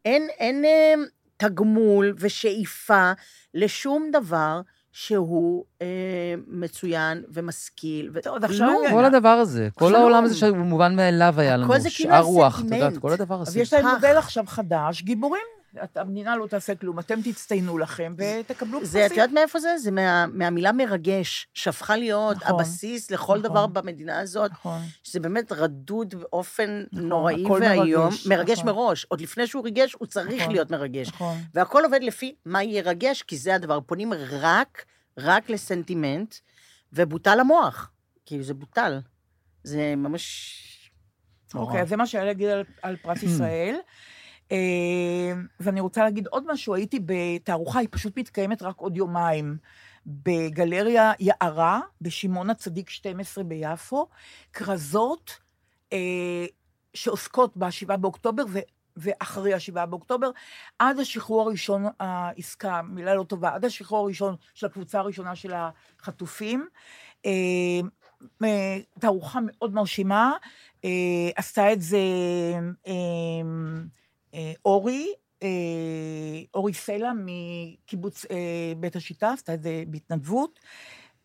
אין, אין אה, תגמול ושאיפה לשום דבר שהוא אה, מצוין ומשכיל. ו- טוב, עכשיו. אני- כל הדבר הזה, כל. העולם הזה שהוא מובן מאליו היה לנו, שאר רוח, את. יודעת, כל הדבר אז הזה. יש להם. מודל עכשיו חדש, גיבורים. המדינה לא תעשה כלום, אתם תצטיינו לכם ותקבלו פרסים. זה, את יודעת מאיפה זה? זה מה, מהמילה מרגש, שהפכה להיות נכון, הבסיס לכל נכון. דבר במדינה הזאת, נכון. שזה באמת רדוד באופן נכון, נוראי ואיום. מרגש, מרגש נכון. מראש. עוד לפני שהוא ריגש, הוא צריך נכון, להיות מרגש. נכון. והכל עובד לפי מה ירגש, כי זה הדבר. פונים רק, רק לסנטימנט, ובוטל המוח. כאילו, זה בוטל. זה ממש... אוקיי, אז זה מה שהיה להגיד על, על פרס ישראל. אה, ואני רוצה להגיד עוד משהו, הייתי בתערוכה, היא פשוט מתקיימת רק עוד יומיים, בגלריה יערה, בשמעון הצדיק 12 ביפו, כרזות אה, שעוסקות ב-7 באוקטובר, ואחרי השבעה באוקטובר, עד השחרור הראשון, העסקה, מילה לא טובה, עד השחרור הראשון של הקבוצה הראשונה של החטופים. אה, תערוכה מאוד מרשימה, אה, עשתה את זה אה, אורי, אה, אורי סלע מקיבוץ אה, בית השיטה, עשתה את זה בהתנדבות.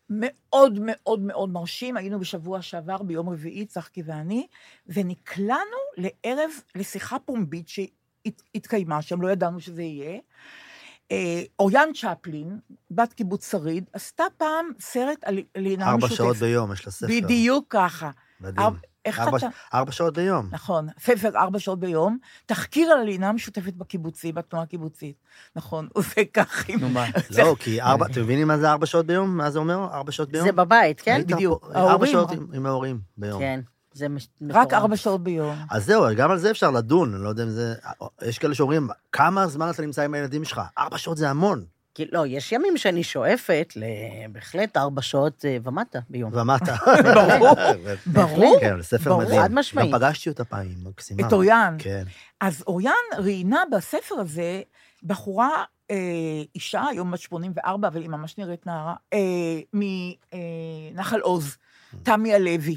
מאוד מאוד מאוד מרשים, היינו בשבוע שעבר, ביום רביעי, צחקי ואני, ונקלענו לערב, לשיחה פומבית שהתקיימה שם, לא ידענו שזה יהיה. אה, אוריאן צ'פלין, בת קיבוץ שריד, עשתה פעם סרט על לינה ארבע משותפת. שעות ביום, יש לה ספר. בדיוק ככה. מדהים. ארבע- איך ארבע- אתה... ארבע שעות ביום. נכון, ספר ארבע שעות ביום, תחקיר על הלינה המשותפת בקיבוצי, בתנועה הקיבוצית. נכון, עושה כך עם... נו מה? לא, כי ארבע, אתם מבינים מה זה ארבע שעות ביום? מה זה אומר? ארבע שעות ביום? זה בבית, כן? בדיוק. ארבע ההורים. שעות עם- עם ההורים ביום. כן, זה מש- רק. ארבע שעות ביום. אז זהו, גם על זה אפשר לדון, אני לא יודע אם זה... יש כאלה שאומרים, כמה זמן אתה נמצא עם הילדים שלך? ארבע שעות זה המון. כי לא, יש ימים שאני שואפת בהחלט ארבע שעות אה, ומטה ביום. ומטה. ברור, ברור. כן, ספר. מדהים. חד משמעית. גם פגשתי אותה פעם, מקסימה. את אוריאן. כן. אז אוריאן ראיינה בספר הזה בחורה, אה, אישה, היום בת 84, אבל היא ממש נראית נערה, אה, מנחל עוז, תמי הלוי.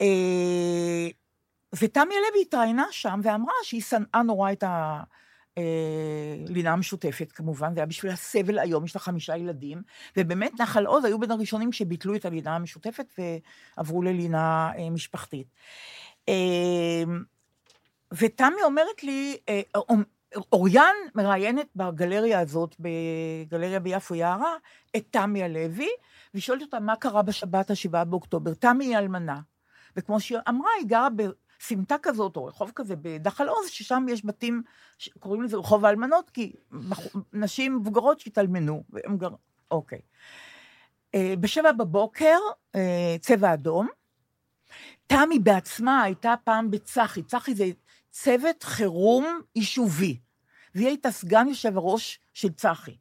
אה, ותמי הלוי התראיינה שם ואמרה שהיא שנאה נורא את הלינה המשותפת, כמובן, זה היה בשביל הסבל היום, יש לה חמישה ילדים, ובאמת נחל עוז היו בין הראשונים שביטלו את הלינה המשותפת ועברו ללינה אה, משפחתית. אה, ותמי אומרת לי, אה, אור- אוריאן מראיינת בגלריה הזאת, בגלריה ביפו יערה, את תמי הלוי, והיא שואלת אותה מה קרה בשבת השבעה באוקטובר. תמי היא אלמנה, וכמו שהיא אמרה, היא גרה בסמטה כזאת, או רחוב כזה, בנחל עוז, ששם יש בתים, קוראים לזה רחוב האלמנות, כי נשים מבוגרות שהתאלמנו, והם גר... אוקיי. אה, בשבע בבוקר, אה, צבע אדום, תמי בעצמה הייתה פעם בצח"י, צח"י זה צוות חירום יישובי, והיא הייתה סגן יושב הראש של צח"י.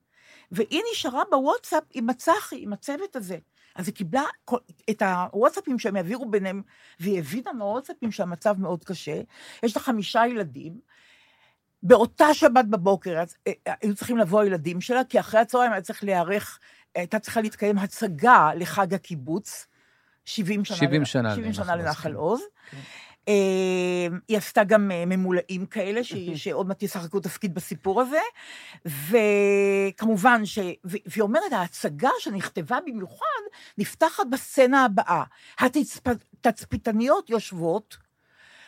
והיא נשארה בוואטסאפ עם הצח"י, עם הצוות הזה. אז היא קיבלה כל- את הוואטסאפים שהם העבירו ביניהם, והיא הבינה מהוואטסאפים שהמצב מאוד קשה. יש לה חמישה ילדים. באותה שבת בבוקר אז, אה, אה, היו צריכים לבוא הילדים שלה, כי אחרי הצהריים היה צריך להיערך, הייתה צריכה להתקיים הצגה לחג הקיבוץ, 70 שנה, 70 לנ- שנה 70 שנה לנחל עוז, כן. אה, היא עשתה גם אה, ממולאים כאלה, ש- שעוד מעט ישחקו תפקיד בסיפור הזה, וכמובן, ש... ו- והיא אומרת, ההצגה שנכתבה במיוחד, נפתחת בסצנה הבאה. התצפיתניות יושבות,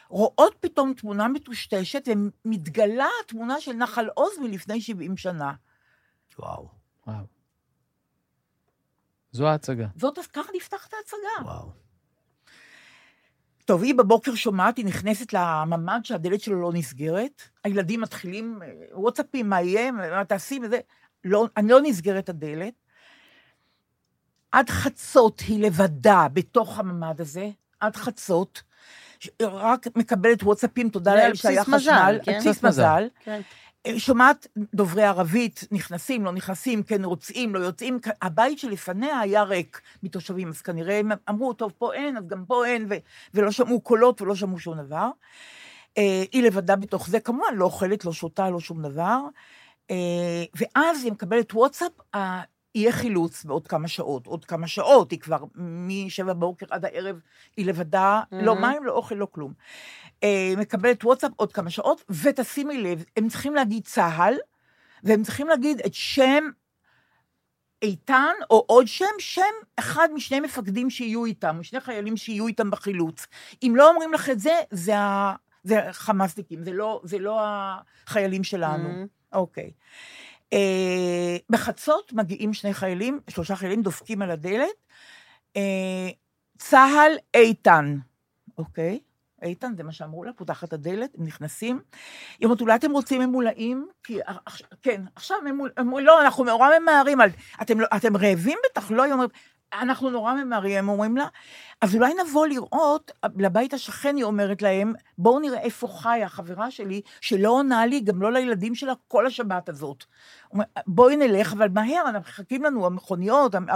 רואות פתאום תמונה מטושטשת, ומתגלה התמונה של נחל עוז מלפני 70 שנה. וואו, וואו. זו ההצגה. זאת, ככה נפתחת ההצגה. וואו. טוב, היא בבוקר שומעת, היא נכנסת לממ"ד שהדלת שלו לא נסגרת, הילדים מתחילים, אה, וואטסאפים, מה יהיה, מה תעשי וזה, לא, אני לא נסגרת הדלת. עד חצות היא לבדה בתוך הממ"ד הזה, עד חצות, רק מקבלת וואטסאפים, תודה לאל על בסיס שהיה מזל, חשמל, כן? על בסיס בסיס מזל. מזל. כן. שומעת דוברי ערבית, נכנסים, לא נכנסים, כן רוצים, לא יוצאים. הבית שלפניה היה ריק מתושבים, אז כנראה הם אמרו, טוב, פה אין, אז גם פה אין, ו- ולא שמעו קולות ולא שמעו שום דבר. אה, היא לבדה בתוך זה, כמובן, לא אוכלת, לא שותה, לא שום דבר. אה, ואז היא מקבלת וואטסאפ, יהיה חילוץ בעוד כמה שעות. עוד כמה שעות, היא כבר משבע בבוקר עד הערב, היא לבדה, לא מהמם. מים, לא אוכל, לא כלום. אה, מקבלת וואטסאפ עוד כמה שעות, ותשימי לב, הם צריכים להגיד צה"ל, והם צריכים להגיד את שם איתן, או עוד שם, שם אחד משני מפקדים שיהיו איתם, משני חיילים שיהיו איתם בחילוץ. אם לא אומרים לך את זה, זה, ה... זה חמאסניקים, זה לא, זה לא החיילים שלנו. Mhm. אוקיי. אה, בחצות מגיעים שני חיילים, שלושה חיילים דופקים על הדלת. אה, צה"ל איתן, אוקיי? איתן, זה מה שאמרו לה, פותחת הדלת, הם נכנסים. היא אומרת, אולי אתם רוצים ממולאים? כי, כן, עכשיו ממול... לא, אנחנו נורא ממהרים. על... אתם, לא- אתם רעבים בטח? לא, היא אומרת, אנחנו נורא ממהרים, הם אומרים לה. אז אולי נבוא לראות, לבית השכן היא אומרת להם, בואו נראה איפה חיה החברה שלי, שלא עונה לי, גם לא לילדים שלה, כל השבת הזאת. בואי נלך, אבל מהר, אנחנו מחכים לנו, המכוניות, המ-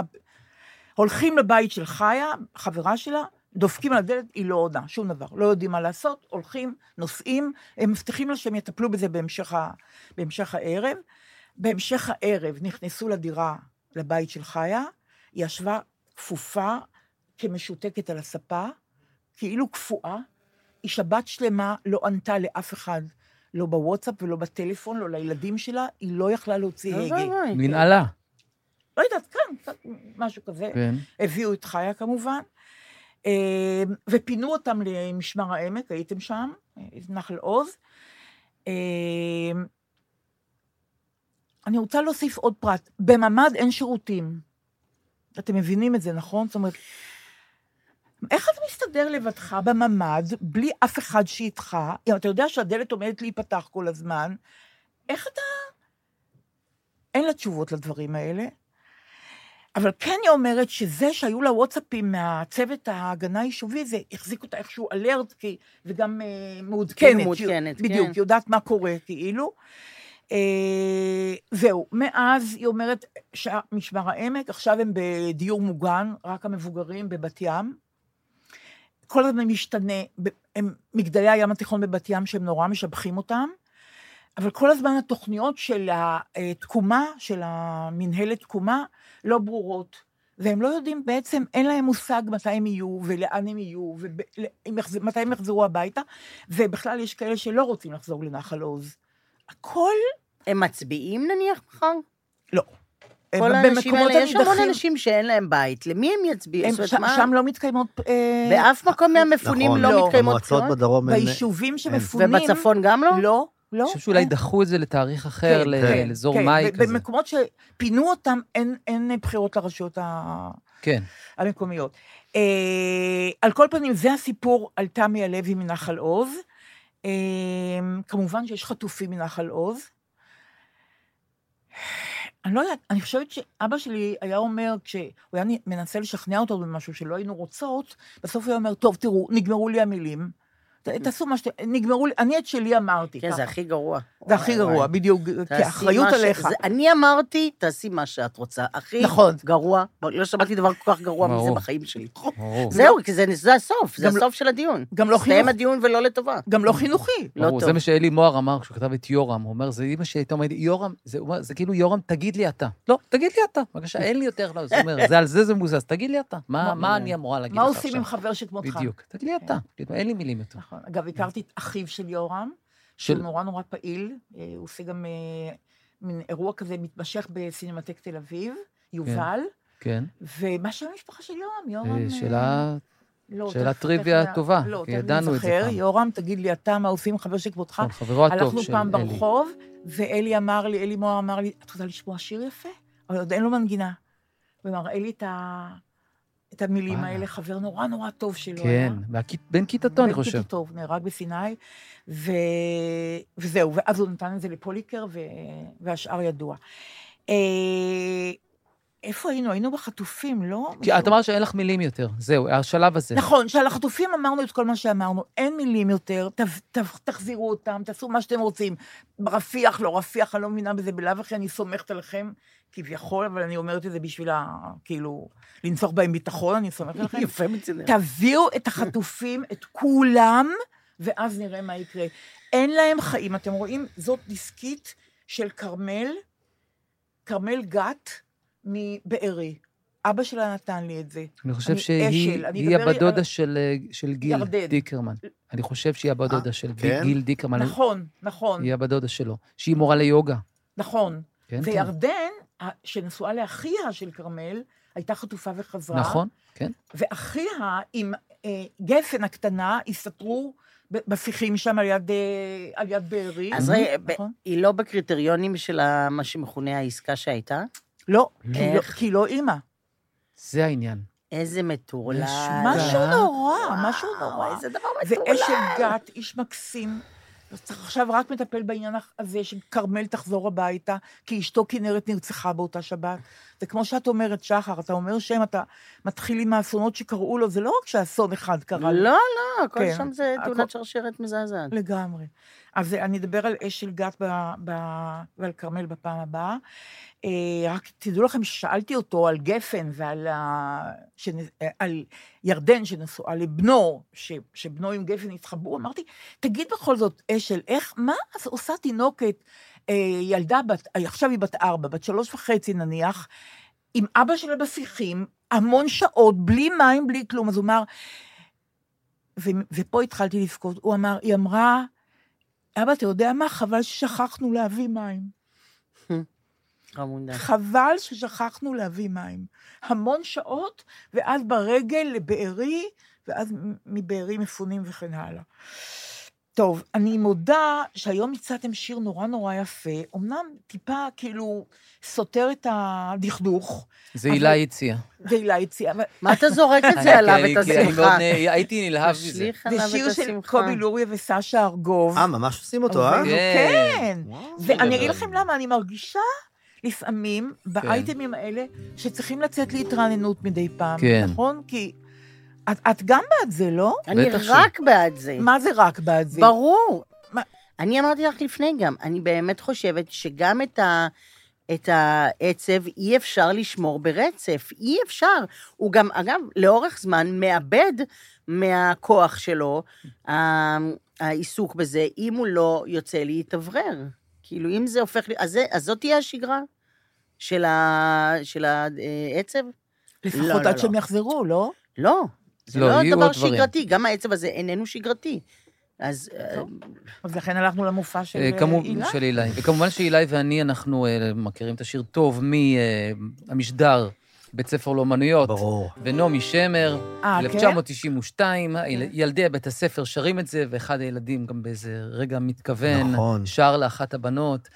הולכים לבית של חיה, חברה שלה, דופקים על הדלת, היא לא עונה, שום דבר. לא יודעים מה לעשות, הולכים, נוסעים, הם מבטיחים לה שהם יטפלו בזה בהמשך, ה, בהמשך הערב. בהמשך הערב נכנסו לדירה, לבית של חיה, היא ישבה כפופה, כמשותקת על הספה, כאילו קפואה. היא שבת שלמה לא ענתה לאף אחד, לא בוואטסאפ ולא בטלפון, לא לילדים שלה, היא לא יכלה להוציא הגה. מנהלה. לא יודעת, קצת משהו כזה. כן. הביאו את חיה כמובן, אה, ופינו אותם למשמר העמק, הייתם שם, נחל עוז. אה, אני רוצה להוסיף עוד פרט, בממ"ד אין שירותים. אתם מבינים את זה, נכון? זאת אומרת, איך אתה מסתדר לבדך בממ"ד, בלי אף אחד שאיתך, אם אתה יודע שהדלת עומדת להיפתח כל הזמן, איך אתה... אין לה תשובות לדברים האלה. אבל כן היא אומרת שזה שהיו לה וואטסאפים מהצוות ההגנה היישובי, זה החזיק אותה איכשהו אלרט, כי, וגם אה, מעודכנת. כן, מעודכנת, היא- בדיוק, כן. היא יודעת מה קורה, כאילו. אה, זהו, מאז היא אומרת שמשמר העמק, עכשיו הם בדיור מוגן, רק המבוגרים בבת ים. כל הזמן משתנה, הם מגדלי הים התיכון בבת ים שהם נורא משבחים אותם, אבל כל הזמן התוכניות של התקומה, של המנהלת תקומה, לא ברורות. והם לא יודעים, בעצם אין להם מושג מתי הם יהיו ומאן הם יהיו ומתי הם יחזרו הביתה, ובכלל יש כאלה שלא רוצים לחזור לנחל עוז. הכל הם מצביעים נניח מחר? לא. כל האנשים במקומות האלה, יש המון. אנשים שאין להם בית. למי הם יצביעו? שם, מה- שם לא מתקיימות... אה, באף מקום מהמפונים נכון, לא לא. מתקיימות בחירות? בדרום אין... ביישובים שמפונים... ובצפון גם לא? לא, לא. אני חושב שאולי אין. דחו את זה לתאריך אחר, כן, ל- כן, לאזור כן, מאי כזה. במקומות שפינו אותם, אין, אין בחירות לרשויות ה- כן. המקומיות. אה, על כל פנים, זה הסיפור על תמי הלוי מנחל עוז. אה, כמובן שיש חטופים מנחל עוז. אני לא יודעת, אני חושבת שאבא שלי היה אומר, כשהוא היה מנסה לשכנע אותו במשהו שלא היינו רוצות, בסוף הוא היה אומר, טוב, תראו, נגמרו לי המילים. תעשו מה שאתם, נגמרו לי, אני את שלי אמרתי. כן, זה. הכי גרוע. זה הכי גרוע. בדיוק, מה ש- עליך. אני אמרתי, תעשי מה שאת רוצה. הכי נכון. גרוע, לא שמעתי דבר כל כך גרוע מזה. בחיים שלי. זהו, כי זה זה הסוף, זה לא- הסוף של הדיון. גם לא הסתיים חינוך. הדיון ולא לטובה. גם לא חינוכי. לא ברור, זה טוב. מה שאלי מוהר אמר כשהוא כתב את יורם. הוא אומר, זה אימא שלי הייתה אומרת, יורם, זה, כאילו, יורם, תגיד לי אתה. לא, תגיד לי אתה. בבקשה, אין לי יותר, לא, זה אומר, זה על זה זה מוזז, תגיד לי אתה. מה, מה אני אמורה להגיד לך מה עכשיו? עושים עם חבר שכמותך? בדיוק. תגיד לי אתה. כאילו, אין לי מילים יותר. נכון. אגב, הכרתי את אחיו של יורם, של- שהוא נורא נורא פעיל, אה, הוא עושה גם אה, מין אירוע כזה מתמשך בסינמטק תל אביב, יובל, כן. ומה שם המשפחה של יורם? יורם... אה, אה, שאלה... לא, שאלה טריוויה תכף- טובה, לא, כי ידענו את זה. פעם. יורם, תגיד לי אתה, מה עושים חבר שכמותך? נכון, חברו הטוב הלכנו של פעם אלי. ברחוב, ואלי אמר לי, אלי מוהר אמר לי, את רוצה לשמוע שיר יפה? אבל עוד אין לו מנגינה. ומראה לי את ה... את המילים וואלה. האלה, חבר נורא נורא טוב שלו היה. כן, בן כיתתו, אני בן חושב. כיתתו, נהרג בסיני, ו... וזהו, ואז הוא נתן את זה לפוליקר, ו... והשאר ידוע. אה... איפה היינו? היינו בחטופים, לא? כי את אמרת שאין לך מילים יותר, זהו, השלב הזה. נכון, שעל החטופים אמרנו את כל מה שאמרנו, אין מילים יותר, ת, ת, תחזירו אותם, תעשו מה שאתם רוצים. רפיח, לא רפיח, אני לא מבינה בזה, בלאו הכי אני סומכת עליכם, כביכול, אבל אני אומרת את זה בשביל, ה, כאילו, לנצוח בהם ביטחון, אני סומכת עליכם. יפה מצדך. תביאו את החטופים, את כולם, ואז נראה מה יקרה. אין להם חיים. אתם רואים, זאת דיסקית של כרמל, כרמל גת מבארי. אבא שלה נתן לי את זה. אני חושב אני שהיא אשל, אני היא אדבר הבת דודה על- של, אה, של גיל ירדן. דיקרמן. אני חושב שהיא הבת דודה של כן? גיל דיקרמן. נכון, נכון, היא הבת דודה שלו. שהיא מורה ליוגה. נכון. כן. וירדן, שנשואה לאחיה של כרמל, הייתה חטופה וחזרה. נכון, כן. ואחיה עם אה, גפן הקטנה הסתתרו בשיחים שם על יד, אה, על יד בארי. אז רגע, נכון. היא לא בקריטריונים של מה שמכונה העסקה שהייתה? לא, כי לא- איך? כי לא אימא. זה העניין. איזה מטורלל. משהו? נורא, משהו נורא. איזה דבר מטורלל. אשל גת, איש מקסים. אז צריך עכשיו רק מטפל בעניין הזה שכרמל תחזור הביתה, כי אשתו כנרת נרצחה באותה שבת. זה כמו שאת אומרת, שחר, אתה אומר שם, אתה מתחיל עם האסונות שקראו לו, זה לא רק שאסון אחד קרה לו. לא, לא, הכל כן, שם זה הכל- תאונת שרשרת מזעזעת. לגמרי. אז אני אדבר על אש של גת ב- ב- ועל כרמל בפעם הבאה. אה, רק תדעו לכם ששאלתי אותו על גפן ועל ה... שנ... אה, על ירדן שנשואה לבנו, ש... שבנו עם גפן התחברו, אמרתי, תגיד בכל זאת, אשל, איך, מה אז עושה תינוקת, אה, ילדה בת, עכשיו היא בת ארבע, בת שלוש וחצי נניח, עם אבא שלה בשיחים, המון שעות, בלי מים, בלי כלום, אז הוא אמר, ו... ופה התחלתי לבכות, הוא אמר, היא אמרה, אבא, אתה יודע מה? חבל ששכחנו להביא מים. חמודה. חבל ששכחנו להביא מים. המון שעות, ואז ברגל לבארי, ואז מבארי מפונים וכן הלאה. טוב, אני מודה שהיום הצעתם שיר נורא נורא יפה, אמנם טיפה כאילו סותר את הדכדוך, זה הילה הציעה. והילה הציעה, אבל מה אתה זורק את זה עליו, כי את אני השמחה? נ- הייתי נלהב מזה. זה שיר של. קובי לוריה וסשה ארגוב. אה, ממש עושים אותו, אה? כן. כן. ואני אגיד. לכם למה, אני מרגישה לפעמים באייטמים האלה שצריכים לצאת להתרעננות מדי פעם, כן. נכון? כי את, את גם בעד זה, לא? אני בטח ש- רק בעד זה. מה זה רק בעד זה? ברור. מה- אני אמרתי לך לפני גם, אני באמת חושבת שגם את, ה, את העצב אי אפשר לשמור ברצף, אי אפשר. הוא גם, אגב, לאורך זמן מאבד מהכוח שלו, העיסוק בזה, אם הוא לא יוצא להתאוורר. כאילו, אם זה הופך, ל- אז, זה, אז זאת תהיה השגרה של, ה, של העצב? לפחות לא, לא, עד לא. שהם יחזרו, לא? לא. זה לא, לא, יהיו דבר עוד דברים. שגרתי, גם העצב הזה איננו שגרתי. אז אה, אז לכן הלכנו למופע של אה, אה, כמו- הילה. של אילי. וכמובן שאילי ואני, אנחנו מכירים את השיר טוב מהמשדר בית ספר לאומנויות. ברור. ונעמי שמר, אה, כן? 1992, ילדי בית הספר שרים את זה, ואחד הילדים גם באיזה רגע מתכוון, נכון. שר לאחת הבנות,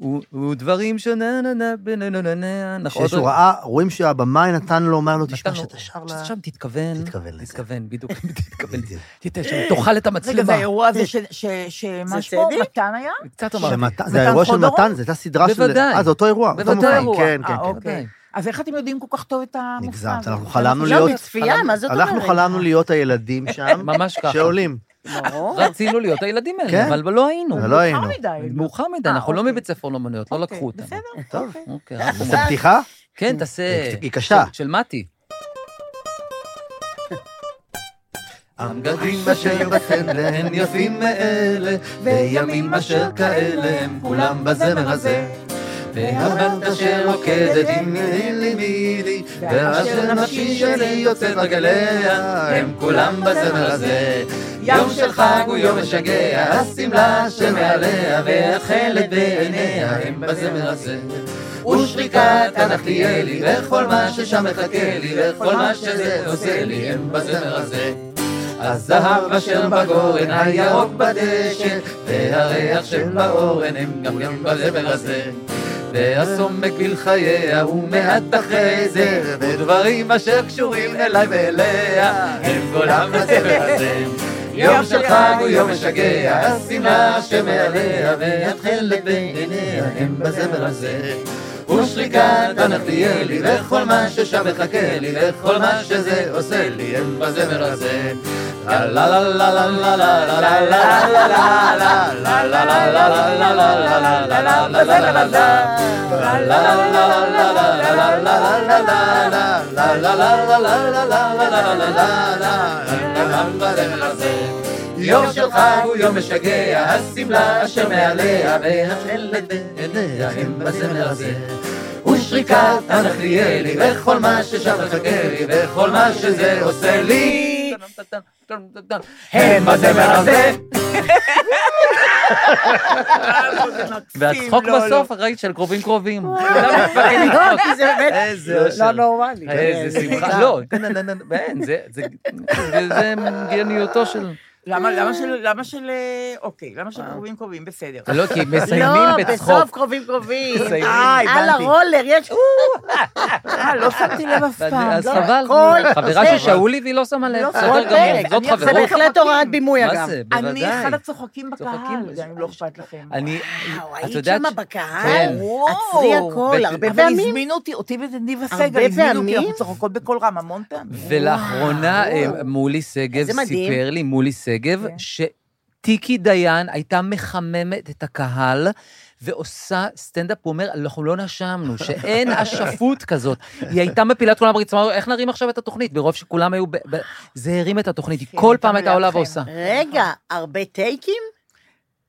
"ו- ודברים שנה נה נה בנה נה נה נה, נכון. שהוא ראה, רואים שהבמאי נתן לו, אומר לו, תשמע, שאתה שר ל... שם תתכוון, תתכוון לזה. תתכוון, בדיוק, תתכוון, בדיוק. תתכוון, שם, תאכל את רגע, המצלמה. זה האירוע הזה ש- ש- שמה שמו? מתן היה? קצת אמרתי. זה האירוע של? מתן, זו הייתה סדרה של... בוודאי. אה, זה אותו אירוע. אותו בוודאי. כן, כן, אה, כן. אוקיי. אז איך אתם יודעים כל כך טוב את המופע נגזמת? אנחנו חלמנו לא, להיות... בצפייה, מה זאת אומרת? אנחנו חלמנו להיות הילדים שם, ממש ככה. שעולים. ברור. רצינו להיות הילדים האלה, כן. אבל לא היינו. לא היינו. מאוחר מדי. מאוחר מדי, אה, אנחנו לא אוקיי. מבית ספר לאומנויות, לא אוקיי, לקחו אותנו. בסדר, טוב. אוקיי. אוקיי, אנחנו... נעשה פתיחה? כן, תעשה... היא קשה. של- של מתי. הבגדים אשר בחן הן יפים מאלה, וימים אשר כאלה הם כולם בזמר הזה. והבת אשר רוקדת עם מילי מילי, ואשר נפשי שלי יוצאת רגליה, הם כולם בזמר הזה. יום של חג הוא יום משגע, השמלה שמעליה, והתכלת בעיניה, הם בזמר הזה. ושריקת הנחתיאלי, וכל מה ששם מחכה לי, וכל מה שזה עושה לי, הם בזמר הזה. הזהב אשר בגורן, הירוק בדשא, והריח שבאורן, הם גם גם בזמר הזה. והסומק בלחייה, ומעט אחרי זה, ודברים אשר קשורים אליי ואליה, הם כולם בזמר הזה. יום של חג הוא יום משגע, השמלה שמעליה, והתכלת בעיניה, הם בזמר הזה. ושריקת הנחתיאלי, וכל מה ששם מחכה לי, וכל מה שזה עושה לי, הם בזמר הזה. לה לה לה לה לה לה לה לה לה לה לה לה לה לה לה לה לה יום של חג הוא יום משגע, השמלה אשר מעליה, והתכלת בעיניה הם בזמר הזה. ושריקת הנחליאלי, וכל מה ששם מחכה לי, וכל מה שזה עושה לי, הם בזמר הזה. והצחוק לא, לא. בסוף, ראית, של קרובים קרובים. לא, זה באמת לא. נורמלי. איזה שמחה. לא, זה גניותו של... למה, למה של, למה של, אה, אוקיי, למה של קרובים קרובים, בסדר. לא, כי מסיימים לא, בצחוק. בסוף קרובים קרובים. מסיימים. אה, על. הרולר, יש... אה, לא שמתי לב אף פעם. אז לא. חבל, חברה. של שאולי והיא לא שמה לב, לא, בסדר גמור. זאת אני זה חברות. בהחלט הוראת בימוי, מה אגב. זה, אני בוודאי. אחד הצוחקים בקהל, צוחקים. גם אם לא אכפת לכם. אני, וואו, את היית. שמה בקהל? כן. עצרי הכל. הרבה אבל פעמים. הזמינו אותי, אותי ואת ניבה הרבה סגל, הזמינו אותי? אנחנו צוחקות בקול רם המון פעמים. ולאחרונה. אה, מולי שגב. סיפר לי, מולי שגב, כן. ש... טיקי דיין הייתה מחממת את הקהל ועושה סטנדאפ, הוא אומר, אנחנו לא נשמנו, שאין אשפות כזאת. היא הייתה מפילה את כולם ברצפה, אמרו, איך נרים עכשיו את התוכנית? ברוב שכולם היו... ב... ב... זה הרים את התוכנית, היא כן, כל פעם הייתה עולה. ועושה. רגע, הרבה טייקים?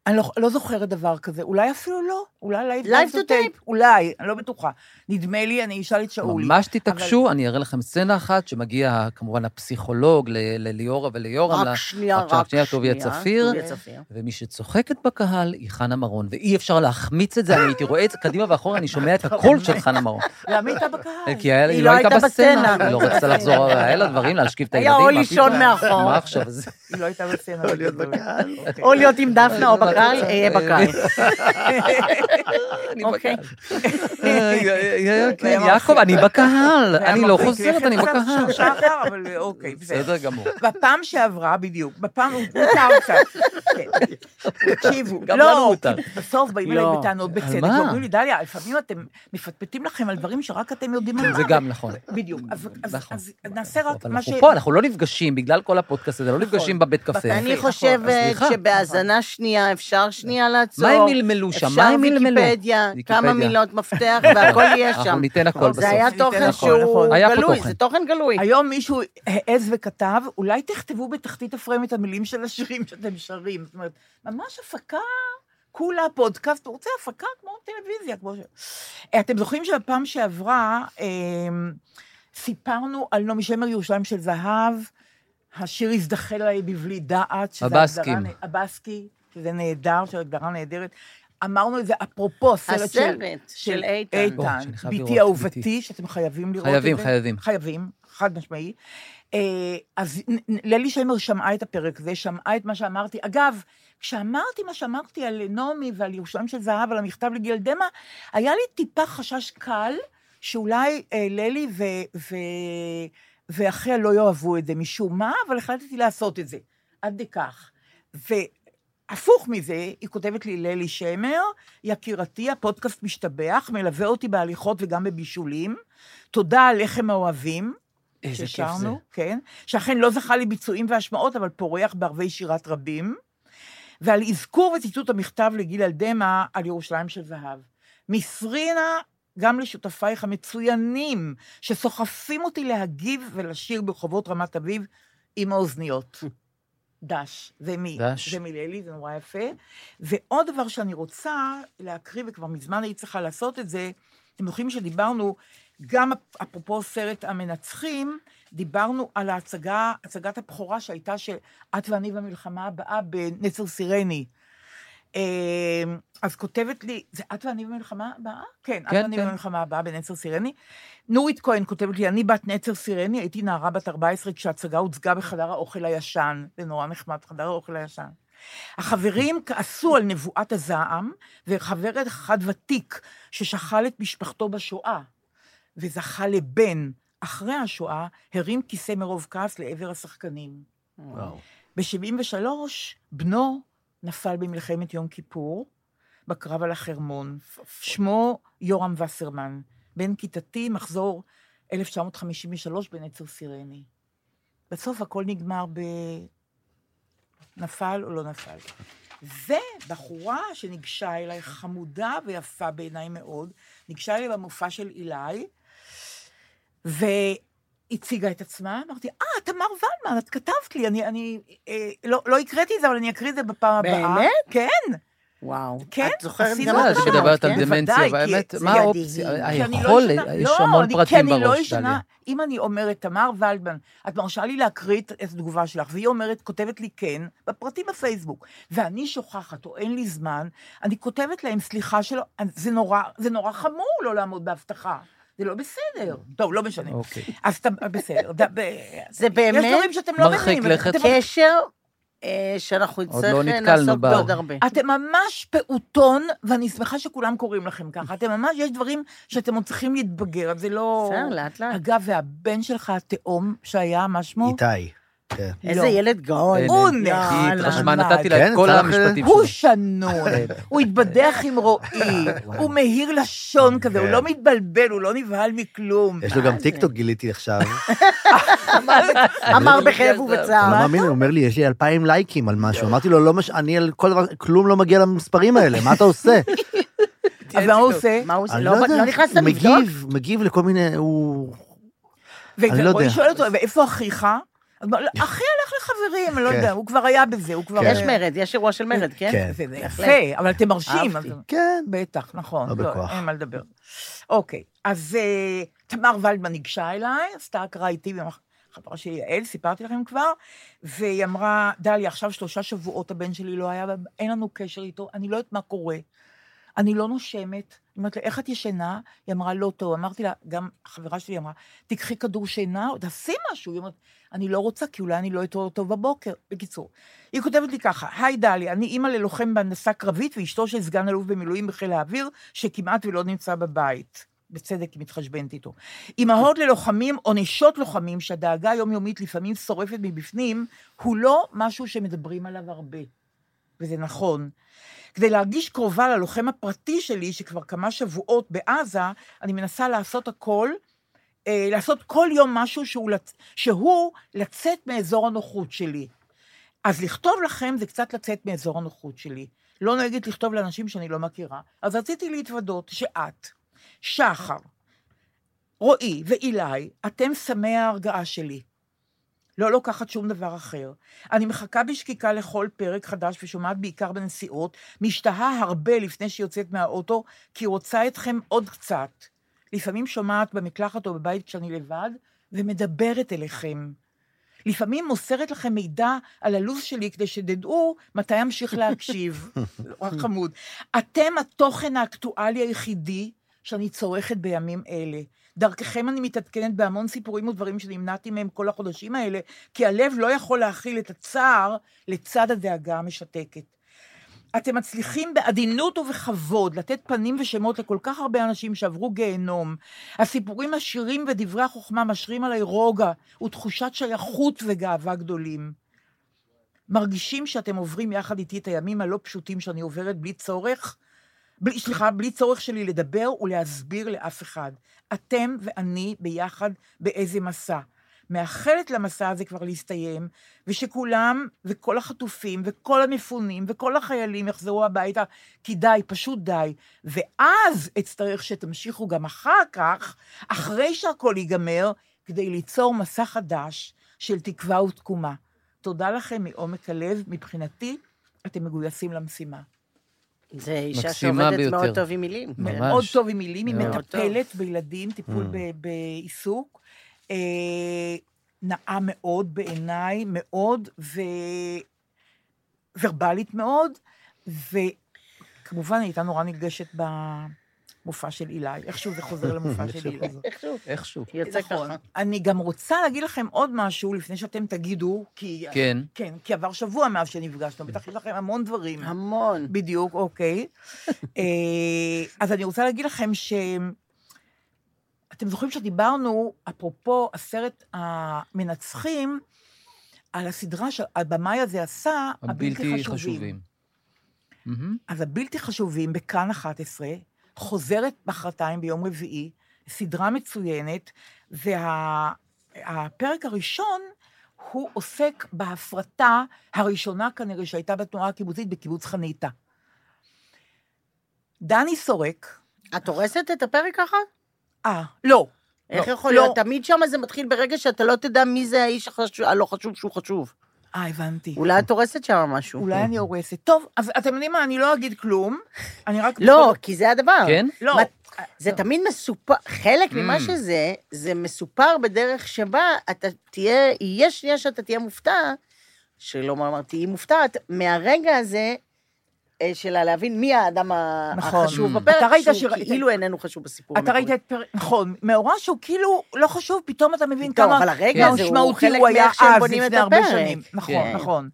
אני לא, לא זוכרת דבר כזה, אולי אפילו לא, אולי live, live to tape, אולי, אני לא בטוחה. נדמה לי, אני אשאל את שאולי. ממש תתעקשו, אני אראה לכם סצנה אחת שמגיע כמובן הפסיכולוג ל- לליאורה וליורם. רק שנייה, רק רק שנייה, שנייה. טוביה צפיר. ומי שצוחקת בקהל היא חנה מרון, ואי אפשר להחמיץ את זה, אני הייתי רואה את זה קדימה ואחורה, אני שומע את הקול של חנה מרון. למה היא הייתה בקהל? כי היה- היא לא לא הייתה בסצנה. היא לא רצתה לחזור, היה לה דברים להשכיב את היה הילדים. או מה לישון? מאחור. מה עכשיו? זה- היא לא הייתה בסצנה. או להיות בקהל. אוקיי. או להיות עם דפנה או בקהל, אהיה בקהל. אני אוקיי. בקהל. כן, יעקב, אני בקהל, אני לא חוזרת, אני בקהל. אבל אוקיי, בסדר. גמור. בפעם שעברה, בדיוק, בפעם, מותר קצת. כן. תקשיבו, גם לנו לא, מותר. כי בסוף באים לא. אליי בטענות בצדק? ואומרים לי, דליה, לפעמים אתם מפטפטים לכם על דברים שרק אתם יודעים על מה. זה גם נכון. בדיוק. אז- נכון. נעשה רק מה ש... אנחנו פה, אנחנו לא נפגשים, בגלל כל הפודקאסט הזה, לא נכון. נפגשים בבית קפה. אני נכון, חושבת. שבהאזנה שנייה אפשר שנייה לעצור. מה הם מלמלו שם? מה הם מלמלו? ויקיפדיה. כמה מילות מפתח והכל יהיה אנחנו שם. ניתן הכל בסוף. זה היה תוכן שהוא נכון. גלוי. זה תוכן גלוי. היום מישהו העז וכתב, אולי תכתבו בתחתית הפריים את המילים של השירים שאתם שרים. זאת אומרת, ממש הפקה, כולה פודקאסט, הוא רוצה הפקה כמו טלוויזיה, כמו ש... אה, אתם זוכרים שבפעם שעברה אה, סיפרנו על נעמי שמר ירושלים של זהב, השיר הזדחל עליי בבלי דעת, שזה הבסקים. הגדרה הבסקי, שזה נהדר, של הגדרה נהדרת. אמרנו את זה אפרופו הסרט של... הסרט של איתן. איתן, ביתי אהובתי. שאתם חייבים לראות חייבים, את זה. חייבים. חייבים, חד משמעי. אה, אז ללי שמר שמעה את הפרק הזה, שמעה את מה שאמרתי. אגב, כשאמרתי מה שאמרתי על נעמי ועל ירושלים של זהב, על המכתב לגיל דמע, היה לי טיפה חשש קל שאולי אה, ללי ו... ו... ואחיה לא יאהבו את זה משום מה, אבל החלטתי לעשות את זה, עד כדי כך. והפוך מזה, היא כותבת לי, ללי שמר, יקירתי, הפודקאסט משתבח, מלווה אותי בהליכות וגם בבישולים. תודה על לחם האוהבים. איזה כיף זה. כן, שאכן לא זכה לביצועים והשמעות, אבל פורח בערבי שירת רבים, ועל אזכור וציטוט המכתב לגיל אלדמה על ירושלים של זהב. מסרינה גם לשותפייך המצוינים, שסוחפים אותי להגיב ולשיר ברחובות רמת אביב עם האוזניות. דש, זה מי? דש. זה מללי, זה נורא יפה. ועוד דבר שאני רוצה להקריא, וכבר מזמן הייתי צריכה לעשות את זה, אתם זוכרים שדיברנו, גם אפרופו סרט המנצחים, דיברנו על ההצגה, הצגת הבכורה שהייתה של את ואני במלחמה הבאה בנצר סירני. אה, אז כותבת לי, זה את ואני במלחמה הבאה? כן, את כן, ואני כן. במלחמה הבאה בנצר סירני. נורית כהן כותבת לי, אני בת נצר סירני, הייתי נערה בת 14 כשההצגה הוצגה בחדר האוכל הישן. זה נורא נחמד, חדר האוכל הישן. החברים כעסו על נבואת הזעם, וחבר אחד ותיק ששכל את משפחתו בשואה, וזכה לבן אחרי השואה, הרים כיסא מרוב כעס לעבר השחקנים. וואו. ב-73, בנו נפל במלחמת יום כיפור, בקרב על החרמון. שמו יורם וסרמן, בן כיתתי, מחזור 1953 בנצר סירני. בסוף הכל נגמר ב... נפל או לא נפל. ובחורה שניגשה אליי, חמודה ויפה בעיניי מאוד, ניגשה אליי במופע של אילי, והציגה את עצמה, אמרתי, אה, תמר ולמן, את כתבת לי, אני, אני אה, לא, לא הקראתי את זה, אבל אני אקריא את זה בפעם הבאה. באמת? כן. וואו. כן, את זוכרת גם על כן? דמנציה, בוודאי, כי באמת, זה מה. האופציה? לא היכול, ישנה- יש לא, המון אני- פרטים לא בראש, ישנה, דליה. אם אני אומרת, תמר ולדמן, את מרשה לי להקריא את התגובה שלך, והיא אומרת, כותבת לי כן, בפרטים בפייסבוק, ואני שוכחת, או אין לי זמן, אני כותבת להם, סליחה שלא, זה נורא, זה נורא חמור לא לעמוד בהבטחה. זה לא בסדר. טוב, לא משנה. אוקיי. אז אתה, בסדר. זה באמת יש דברים שאתם לא מרחיק מבינים. לכת. אתם- קשר אה, שאנחנו נצטרך לא לעסוק. בעוד הרבה. אתם ממש פעוטון, ואני שמחה שכולם קוראים לכם ככה. אתם ממש, יש דברים שאתם עוד צריכים להתבגר, אז זה לא... בסדר, לאט לאט. אגב, והבן שלך, התאום, שהיה, מה שמו? איתי. כן. איזה לא. ילד גאון. הוא אין. היא. התרשמה, נתתי לה כן, את כל המשפטים הוא שלי. שנון, הוא התבדח עם רועי, הוא מהיר לשון כזה, הוא כן. לא מתבלבל, הוא לא נבהל מכלום. יש לו גם? טיקטוק, גיליתי עכשיו. אמר בכאב ובצער. לא מאמין, הוא אומר לי, יש לי אלפיים לייקים על משהו. אמרתי לו, לא. אני על כל דבר, כלום לא מגיע למספרים האלה, מה אתה עושה? אז מה הוא עושה? מה הוא עושה? אני לא לא יודע, לא נכנסת הוא לבדוק? מגיב, מגיב לכל מיני, הוא... אני לא ורועי יודע. שואל אותו, ואיפה אחיך? אחי הלך לחברים, אני לא כן. יודע, הוא כבר היה בזה, הוא כבר... יש מרד, יש אירוע של מרד, כן? כן. זה. יפה, אבל אתם מרשים. כן. בטח, נכון. לא בכוח. אין מה לדבר. אוקיי, אז אה, תמר ולדמן ניגשה אליי, עשתה הקראה איתי, חברה שלי יעל, סיפרתי לכם כבר, והיא אמרה, דליה, עכשיו שלושה שבועות הבן שלי לא היה, אין לנו קשר איתו, אני לא יודעת מה קורה. אני לא נושמת. היא אומרת לי, איך את ישנה? היא אמרה, לא טוב. אמרתי לה, גם החברה שלי אמרה, תקחי כדור שינה, תעשי משהו. היא אומרת, אני לא רוצה, כי אולי אני לא אתעורר טוב בבוקר. בקיצור, היא כותבת לי ככה, היי דליה, אני אימא ללוחם בהנדסה קרבית ואשתו של סגן אלוף במילואים בחיל האוויר, שכמעט ולא נמצא בבית. בצדק היא מתחשבנת איתו. אימהות ללוחמים או נשות לוחמים שהדאגה היומיומית לפעמים שורפת מבפנים, הוא לא משהו שמדברים עליו הרבה. וזה נכון. כדי להרגיש קרובה ללוחם הפרטי שלי, שכבר כמה שבועות בעזה, אני מנסה לעשות הכל, אה, לעשות כל יום משהו שהוא, לצ... שהוא לצאת מאזור הנוחות שלי. אז לכתוב לכם זה קצת לצאת מאזור הנוחות שלי. לא נוהגת לכתוב לאנשים שאני לא מכירה. אז רציתי להתוודות שאת, שחר, רועי ואילי, אתם סמי ההרגעה שלי. לא לוקחת שום דבר אחר. אני מחכה בשקיקה לכל פרק חדש ושומעת בעיקר בנסיעות, משתהה הרבה לפני שיוצאת מהאוטו, כי רוצה אתכם עוד קצת. לפעמים שומעת במקלחת או בבית כשאני לבד, ומדברת אליכם. לפעמים מוסרת לכם מידע על הלו"ז שלי כדי שתדעו מתי אמשיך להקשיב. חמוד. אתם התוכן האקטואלי היחידי שאני צורכת בימים אלה. דרככם אני מתעדכנת בהמון סיפורים ודברים שנמנעתי מהם כל החודשים האלה, כי הלב לא יכול להכיל את הצער לצד הדאגה המשתקת. אתם מצליחים בעדינות ובכבוד לתת פנים ושמות לכל כך הרבה אנשים שעברו גיהנום. הסיפורים עשירים ודברי החוכמה משרים עליי רוגע ותחושת שייכות וגאווה גדולים. מרגישים שאתם עוברים יחד איתי את הימים הלא פשוטים שאני עוברת בלי צורך, בלי, סליחה, בלי צורך שלי לדבר ולהסביר לאף אחד. אתם ואני ביחד באיזה מסע. מאחלת למסע הזה כבר להסתיים, ושכולם, וכל החטופים, וכל המפונים, וכל החיילים יחזרו הביתה, כי די, פשוט די. ואז אצטרך שתמשיכו גם אחר כך, אחרי שהכל ייגמר, כדי ליצור מסע חדש של תקווה ותקומה. תודה לכם מעומק הלב, מבחינתי, אתם מגויסים למשימה. זה אישה שעובדת ביותר. מאוד טוב עם מילים. ממש. מאוד טוב עם מילים, היא מטפלת בילדים, טיפול Mm. ב- בעיסוק. אה, נאה מאוד בעיניי, מאוד, וורבלית מאוד, וכמובן היא הייתה נורא נרגשת במופע של אילי. איכשהו זה חוזר למופע של אילי. איכשהו. איכשהו. יוצא נכון. ככה. אני גם רוצה להגיד לכם עוד משהו לפני שאתם תגידו, כי... כן. כן, כי עבר שבוע מאז שנפגשנו, בטח יש לכם המון דברים. המון. בדיוק, אוקיי. אה, אז אני רוצה להגיד לכם ש... אתם זוכרים שדיברנו, אפרופו הסרט המנצחים, על הסדרה שהבמאי הזה עשה, הבלתי חשובים. אז הבלתי חשובים בכאן 11, חוזרת מחרתיים ביום רביעי, סדרה מצוינת, והפרק הראשון, הוא עוסק בהפרטה הראשונה כנראה שהייתה בתנועה הקיבוצית בקיבוץ חניתה. דני סורק, את הורסת את הפרק ככה? אה, לא. איך לא, יכול לא. להיות? תמיד שם זה מתחיל ברגע שאתה לא תדע מי זה האיש החשוב- הלא חשוב שהוא חשוב. אה, הבנתי. אולי את הורסת שם משהו. אולי אני הורסת. טוב, אז אתם יודעים מה, אני לא אגיד כלום, אני רק... לא, כי זה הדבר. כן? לא. זה תמיד מסופר, חלק Mm. ממה שזה, זה מסופר בדרך שבה אתה תהיה, יהיה שנייה שאתה תהיה מופתע, שלא אמר, תהיי מופתעת, מהרגע הזה אה, של להבין מי האדם נכון. החשוב. בפרק, אתה ראית שהוא שראית- כאילו איננו חשוב בסיפור אתה ראית את פרק, נכון, מאורע שהוא כאילו לא חשוב, פתאום אתה מבין טוב, כמה אבל הרגע הזה הוא הוא היה אז, את לפני הרבה הפרק. שנים. נכון, כן. נכון.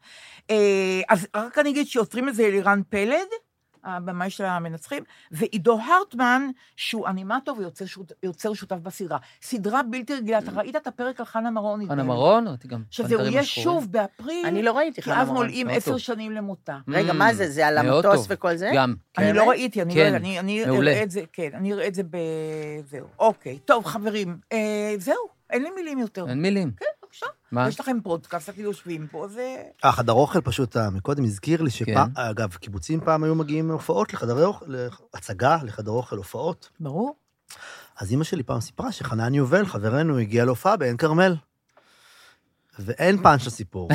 אה, אז רק אני אגיד שיוצרים את זה אלירן פלד, הבמאי של המנצחים, ועידו הרטמן, שהוא אנימטור ויוצר שות- יוצר שותף בסדרה. סדרה בלתי רגילה, אתה ראית את הפרק על חנה מרון? חנה. מרון, ראיתי גם שזהו, פנתרים יהיה השחורים. שוב באפריל, אני לא ראיתי כי חנה אז מורן. מולאים מאוד עשר. שנים למותה. רגע, מה זה? זה על מאוד המטוס. וכל זה? גם. אני באמת? לא ראיתי, אני לא כן. אראה את זה, כן, אני אראה את זה ב... זהו. אוקיי, טוב, חברים, אה, זהו, אין לי מילים יותר. אין מילים. כן, בבקשה. מה? יש לכם פודקאסט, אתם יושבים פה, זה... אה, חדר אוכל פשוט, אה, מקודם הזכיר לי שפעם, כן. אגב, קיבוצים פעם היו מגיעים להופעות לחדרי אוכל, להצגה לחדר אוכל, הופעות. ברור. אז אימא שלי פעם סיפרה שחנן יובל, חברנו, הגיע להופעה בעין כרמל. ואין פאנץ' לסיפור.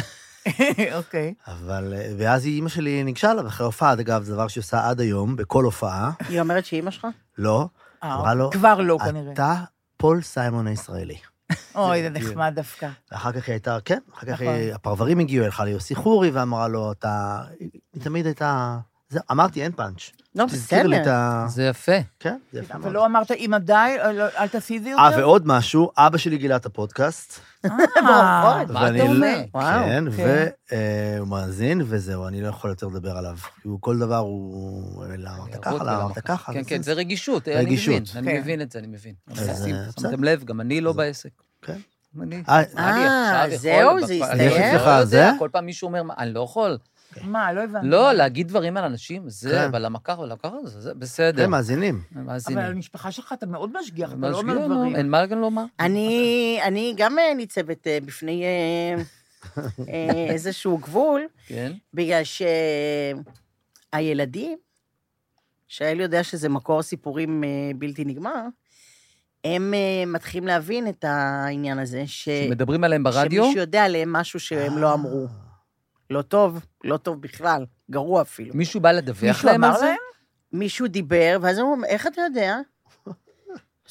אוקיי. אבל, אה, ואז אימא שלי ניגשה אליו אחרי ההופעה, אגב, זה דבר שהיא עושה עד היום, בכל הופעה. היא אומרת שאימא שלך? לא, אה, אמרה לו, כבר לא, כנראה. אתה פול סיימון הישראלי. אוי, זה נחמד דווקא. ואחר כך היא הייתה, כן, אחר כך נכון. הפרברים הגיעו, הלכה ליוסי חורי ואמרה לו, אתה... היא תמיד הייתה... זה, אמרתי, אין פאנץ'. לא, תזכיר לי את בסדר. ה... זה יפה. כן, זה יפה אבל מאוד. לא אמרת, אמא די, אה, לא- אל תעשי את זה יותר? אה, ועוד משהו, אבא שלי גילה את הפודקאסט. אה, מה ואני אתה לא- אומר? וואו, כן, כן. והוא מאזין, וזהו, אני לא יכול יותר לדבר עליו. כי הוא כל דבר הוא... למה אמרת ככה, ירוד למה ולמה אמרת ככה. כן, וזה- כן, זה רגישות, אני רגישות. מבין, אני כן. מבין את זה, אני מבין. אז, שים- אה, בסדר. שמתם לב, גם אני לא זה- בעסק. כן. אני, אה, אני אה, עכשיו זהו, יכול... זה בפ- הסתיים? אני יש לך לא יודע, זה? כל פעם מישהו אומר, "מה, אני לא יכול. מה, לא הבנתי. לא, להגיד דברים על אנשים, כן. זה, אבל למה ככה ולמה ככה, זה בסדר. כן, מאזינים. מאזינים. אבל על המשפחה שלך אתה מאוד משגיח, אתה לא אומר דברים. אין מה גם לומר. אני, גם אה, ניצבת אה, בפני אה, איזשהו גבול, כן. בגלל שהילדים, שהאל יודע שזה מקור סיפורים בלתי נגמר, הם מתחילים להבין את העניין הזה, ש... שמדברים עליהם ברדיו, שמישהו יודע עליהם משהו שהם לא אמרו. לא טוב, לא טוב בכלל, גרוע אפילו. מישהו בא לדווח מישהו להם על אמר זה? להם? מישהו דיבר, ואז הם אומרים, איך אתה יודע?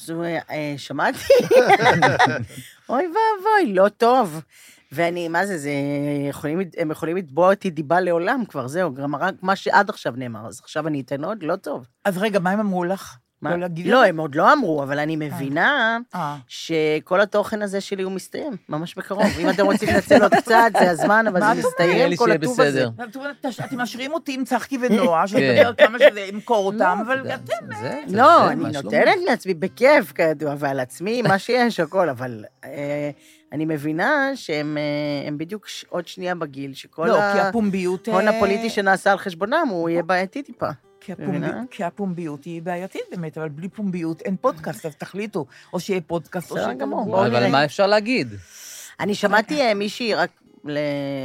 אז הוא אומר, "אה, שמעתי. אוי ואבוי, לא טוב. ואני, מה זה, זה, יכולים, הם יכולים לתבוע אותי דיבה לעולם כבר, זהו, גם רק מה שעד עכשיו נאמר, אז עכשיו אני אתן עוד, לא טוב. אז רגע, מה הם אמרו לך? מה? לא להגיד לא? הם עוד לא אמרו, אבל אני מבינה אה. שכל התוכן הזה שלי הוא מסתיים, ממש בקרוב. אם אתם רוצים לנצל עוד קצת, זה הזמן, אבל זה מסתיים, לי כל הטוב הזה. אתם משאירים אותי עם צחקי ונועה, שנדבר כמה שזה ימכור אותם, אבל אתם... זה- זה- לא, אני שלומך? נותנת לעצמי בכיף, כידוע, ועל עצמי, מה שיש, הכל, אבל אה, אני מבינה שהם אה, הם בדיוק עוד שנייה בגיל, שכל לא. ההון אה, הפוליטי שנעשה על חשבונם, הוא יהיה בעייתי טיפה. כי? הפומביות, כי הפומביות היא בעייתית באמת, אבל בלי פומביות אין פודקאסט, אז תחליטו, או שיהיה פודקאסט, או בסדר שיהיה... גמור, תדברו. בואו אבל. מה אפשר להגיד? אני שמעתי אה, מישהי, רק.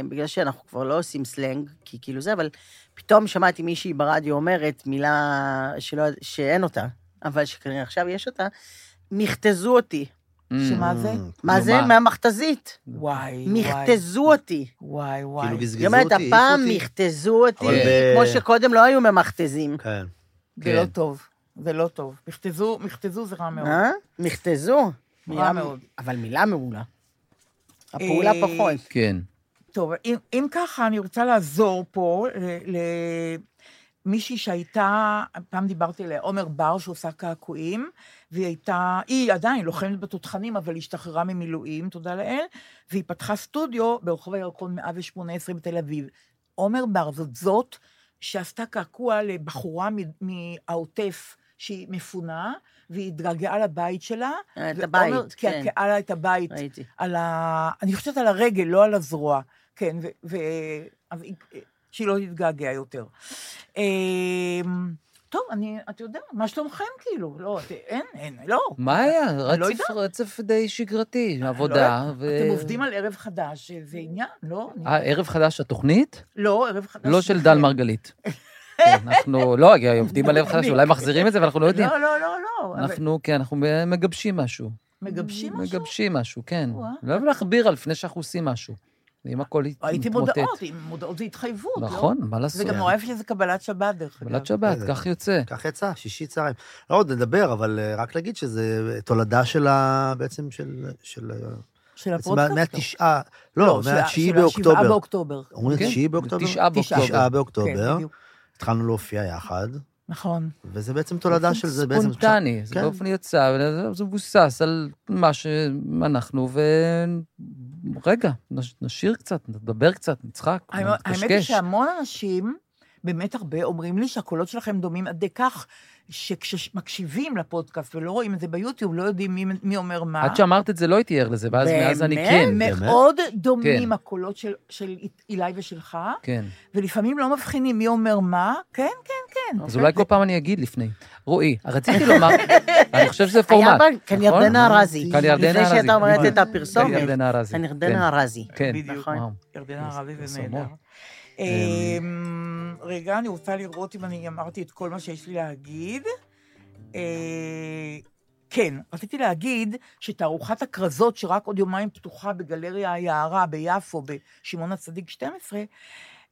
בגלל שאנחנו כבר לא עושים סלנג, כי כאילו זה, אבל פתאום שמעתי מישהי ברדיו אומרת מילה שלא, שאין אותה, אבל שכנראה עכשיו יש אותה, מכתזו אותי. שמה זה? מה זה? מה? מהמכתזית. וואי, וואי, מכתזו אותי. וואי, וואי. כאילו גזגזו אומרת, אותי, העיפו הפעם אותי. מכתזו אותי, כמו שקודם לא היו ממכתזים. כן. זה לא כן. טוב, זה לא טוב. מכתזו, מכתזו זה רע מאוד. אה? מכתזו. רע מאוד. אבל מילה מעולה. הפעולה אה, פחות. כן. טוב, אם, אם ככה, אני רוצה לעזור פה למישהי שהייתה, פעם דיברתי עליה, עומר בר, שעושה קעקועים, והיא הייתה, היא עדיין לוחמת בתותחנים, אבל השתחררה ממילואים, תודה לאל, והיא פתחה סטודיו ברחוב הירקון 118 בתל אביב. עומר בר זאת זאת שעשתה קעקוע לבחורה מהעוטף שהיא מפונה, והיא התגעגעה לבית שלה. אה, את הבית, כן. קעקעה לה את הבית. ראיתי. על ה... אני חושבת על הרגל, לא על הזרוע. כן, ו... ו... אז שהיא לא תתגעגע יותר. אמ, טוב, אני, אתה יודע, מה שלומכם כאילו? לא, את- אין, אין, לא. מה היה? לא רצף, יודעת. רצף די שגרתי, לא עבודה. יודעת, ו- אתם עובדים על ערב חדש, זה עניין, לא? אני- אה, ערב חדש התוכנית? לא, ערב חדש. לא של דל. מרגלית. כן, אנחנו, לא, עובדים על ערב חדש, אולי מחזירים את זה ואנחנו לא יודעים. לא, לא, לא, לא. אנחנו, כן, אנחנו מגבשים משהו. מגבשים משהו? מגבשים משהו, כן. לא להכביר על לפני שאנחנו עושים משהו. אם הכל ראיתי מתמוטט. מודעות, עם מודעות זה התחייבות, לא? נכון, מה לעשות? זה גם נורא שזה קבלת שבת, דרך אגב. קבלת שבת, בסדר. כך יוצא. כך יצא, שישי צהריים. לא עוד נדבר, אבל אה, רק להגיד שזה תולדה של ה... בעצם של... של של בעצם הפודקאסט? מהתשעה, לא, של ה- מהתשיעי של השבעה באוקטובר. באוקטובר. אומרים כן, תשיעי באוקטובר? תשעה באוקטובר. תשעה כן, באוקטובר. התחלנו להופיע יחד, נכון. וזה בעצם תולדה של זה בעצם. ספונטני, זה כן. באופן יצא, זה מבוסס על מה שאנחנו, ו... רגע, נש- נשיר קצת, נדבר קצת, נצחק, האמת האמת היא. שהמון אנשים באמת הרבה אומרים לי שהקולות שלכם דומים עד כך, שכשמקשיבים לפודקאסט ולא רואים את זה ביוטיוב, לא יודעים מי, מי אומר מה. עד שאמרת את זה לא הייתי ער לזה, ואז מאז אני באמת? כן. מאוד דומים כן. הקולות של, של אילי ושלך, כן. ולפעמים לא מבחינים מי אומר מה. כן, כן, כן. אז אולי כל פעם אני אגיד לפני. רועי, רציתי לומר, אני חושב שזה פורמט. היה כאן נכון? ירדנה ארזי. כאן ירדנה לפני ארזי. שאתה אומרת נכון. את הפרסומת. כאן ירדנה ארזי. כאן ירדנה ארזי. כן, בדיוק. נכון. ירדנה ערבי זה. נהדר. אמ, רגע, אני רוצה לראות אם אני אמרתי את כל מה שיש לי להגיד. אה, כן, רציתי להגיד שתערוכת הכרזות, שרק עוד יומיים פתוחה בגלריה היערה ביפו, בשמעון הצדיק 12,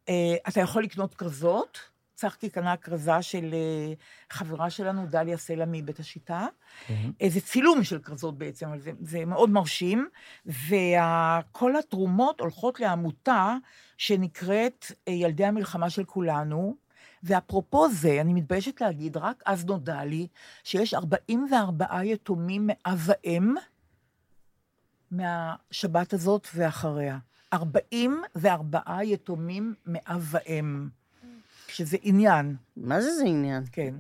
אה, אתה יכול לקנות כרזות. צחקי קנה כרזה של אה, חברה שלנו, דליה סלע מבית השיטה. כן. זה צילום של כרזות בעצם, אבל זה, זה מאוד מרשים, וכל התרומות הולכות לעמותה שנקראת אה, ילדי המלחמה של כולנו, ואפרופו זה, אני מתביישת להגיד, רק אז נודע לי שיש 44 יתומים מאב ואם מהשבת הזאת ואחריה. 44 יתומים מאב ואם, שזה עניין, מה זה זה עניין? כן.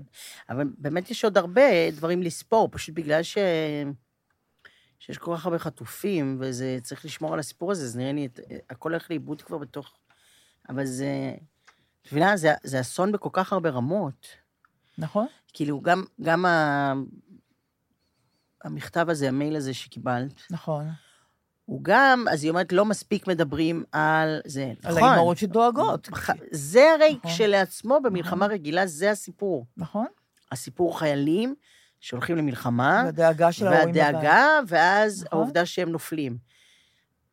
אבל באמת יש עוד הרבה דברים לספור, פשוט בגלל ש... שיש כל כך הרבה חטופים, וזה, צריך לשמור על הסיפור הזה, זה נראה לי, הכל הולך לאיבוד כבר בתוך... אבל זה... את מבינה, זה, זה אסון בכל כך הרבה רמות. נכון? כאילו, גם, גם ה... המכתב הזה, המייל הזה שקיבלת, נכון. הוא גם, אז היא אומרת, לא מספיק מדברים על זה. על נכון. האימהות שדואגות. זה הרי נכון. כשלעצמו, במלחמה רגילה, זה הסיפור. נכון? הסיפור חיילים שהולכים למלחמה, והדאגה של ההורים. והדאגה, ואז נכון. העובדה שהם נופלים.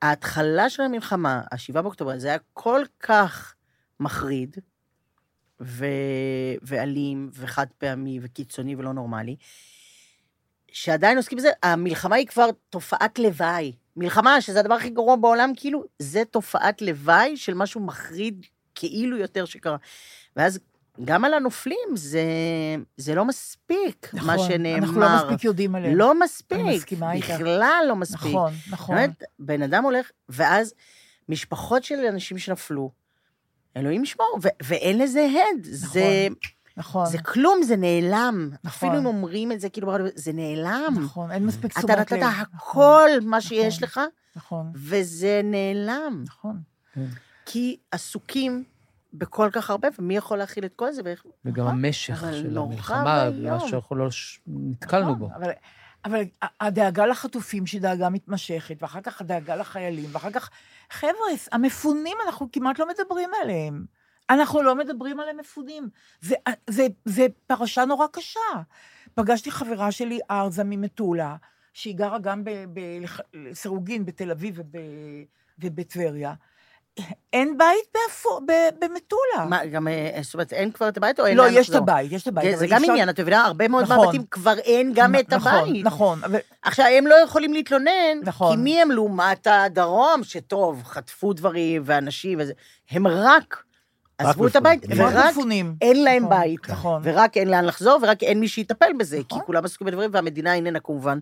ההתחלה של המלחמה, ה-7 באוקטובר, זה היה כל כך מחריד, ו... ואלים, וחד פעמי, וקיצוני ולא נורמלי, שעדיין עוסקים בזה, המלחמה היא כבר תופעת לוואי. מלחמה, שזה הדבר הכי גרוע בעולם, כאילו, זה תופעת לוואי של משהו מחריד כאילו יותר שקרה. ואז גם על הנופלים זה, זה לא מספיק, מה נכון, שנאמר. אנחנו לא מספיק יודעים עליהם. לא מספיק. אני מסכימה איתך. בכלל לא מספיק. נכון, נכון. באמת, בן אדם הולך, ואז משפחות של אנשים שנפלו, אלוהים ישמור, ו- ואין לזה הד. זה, נכון. זה כלום, זה נעלם. נכון. אפילו אם אומרים את זה, כאילו, זה נעלם. נכון, אין מספיק תשומת אתה לב. נתת נכון, הכל מה שיש נכון. לך, נכון, וזה נעלם. נכון. כי עסוקים בכל כך הרבה, ומי יכול להכיל את כל זה? ואיך... וגם נכון. המשך של המלחמה. מה שאנחנו לא ש- נתקלנו נכון, בו. אבל, אבל הדאגה לחטופים שהיא דאגה מתמשכת, ואחר כך הדאגה לחיילים, ואחר כך, חבר'ה, המפונים, אנחנו כמעט לא מדברים עליהם. אנחנו לא מדברים על המפונים. זה, זה, זה פרשה נורא קשה. פגשתי חברה שלי, ארזה ממטולה, שהיא גרה גם בסירוגין בתל אביב וב, ובטבריה. אין בית במטולה. מה, גם, אה, זאת אומרת, אין כבר את הבית או אין לא, לאן יש את לחזור? הבית, יש את הבית. זה גם עניין, את מבינה? הרבה מאוד נכון. מהבתים כבר אין גם את נכון, הבית. נכון, אבל עכשיו, הם לא יכולים להתלונן, נכון. כי מי הם לעומת הדרום, שטוב, חטפו דברים ואנשים וזה, הם רק עזבו את. הבית, הם רק ורק מפונים. אין להם נכון, בית. נכון. ורק אין לאן לחזור, ורק אין מי שיטפל בזה, כי נכון. כולם עסוקים בדברים, והמדינה איננה כמובן,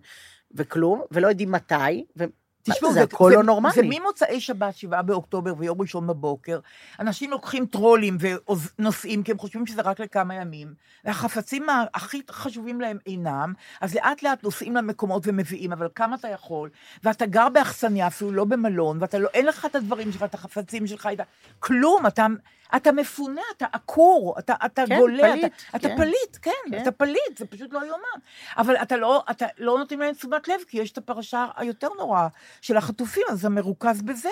וכלום, ולא יודעים מתי, ו... תשמעו, זה הכל לא נורמלי. זה ממוצאי שבת, שבעה באוקטובר ויום ראשון בבוקר. אנשים לוקחים טרולי ונוסעים, כי הם חושבים שזה רק לכמה ימים, והחפצים הכי חשובים להם אינם, אז לאט לאט נוסעים למקומות ומביאים, אבל כמה אתה יכול, ואתה גר באכסניה, אפילו לא במלון, ואתה לא, אין לך את הדברים שלך, את החפצים שלך, את כלום, אתה, אתה מפונה, אתה עקור, אתה, אתה כן, גולה, פליט, אתה, אתה כן. פליט, כן, כן. אתה פליט, זה פשוט לא יאומן. אבל אתה לא, אתה לא נותנים להם תשומת לב, כי יש את הפרשה היותר נוראה של החטופים, אז זה מרוכז בזה.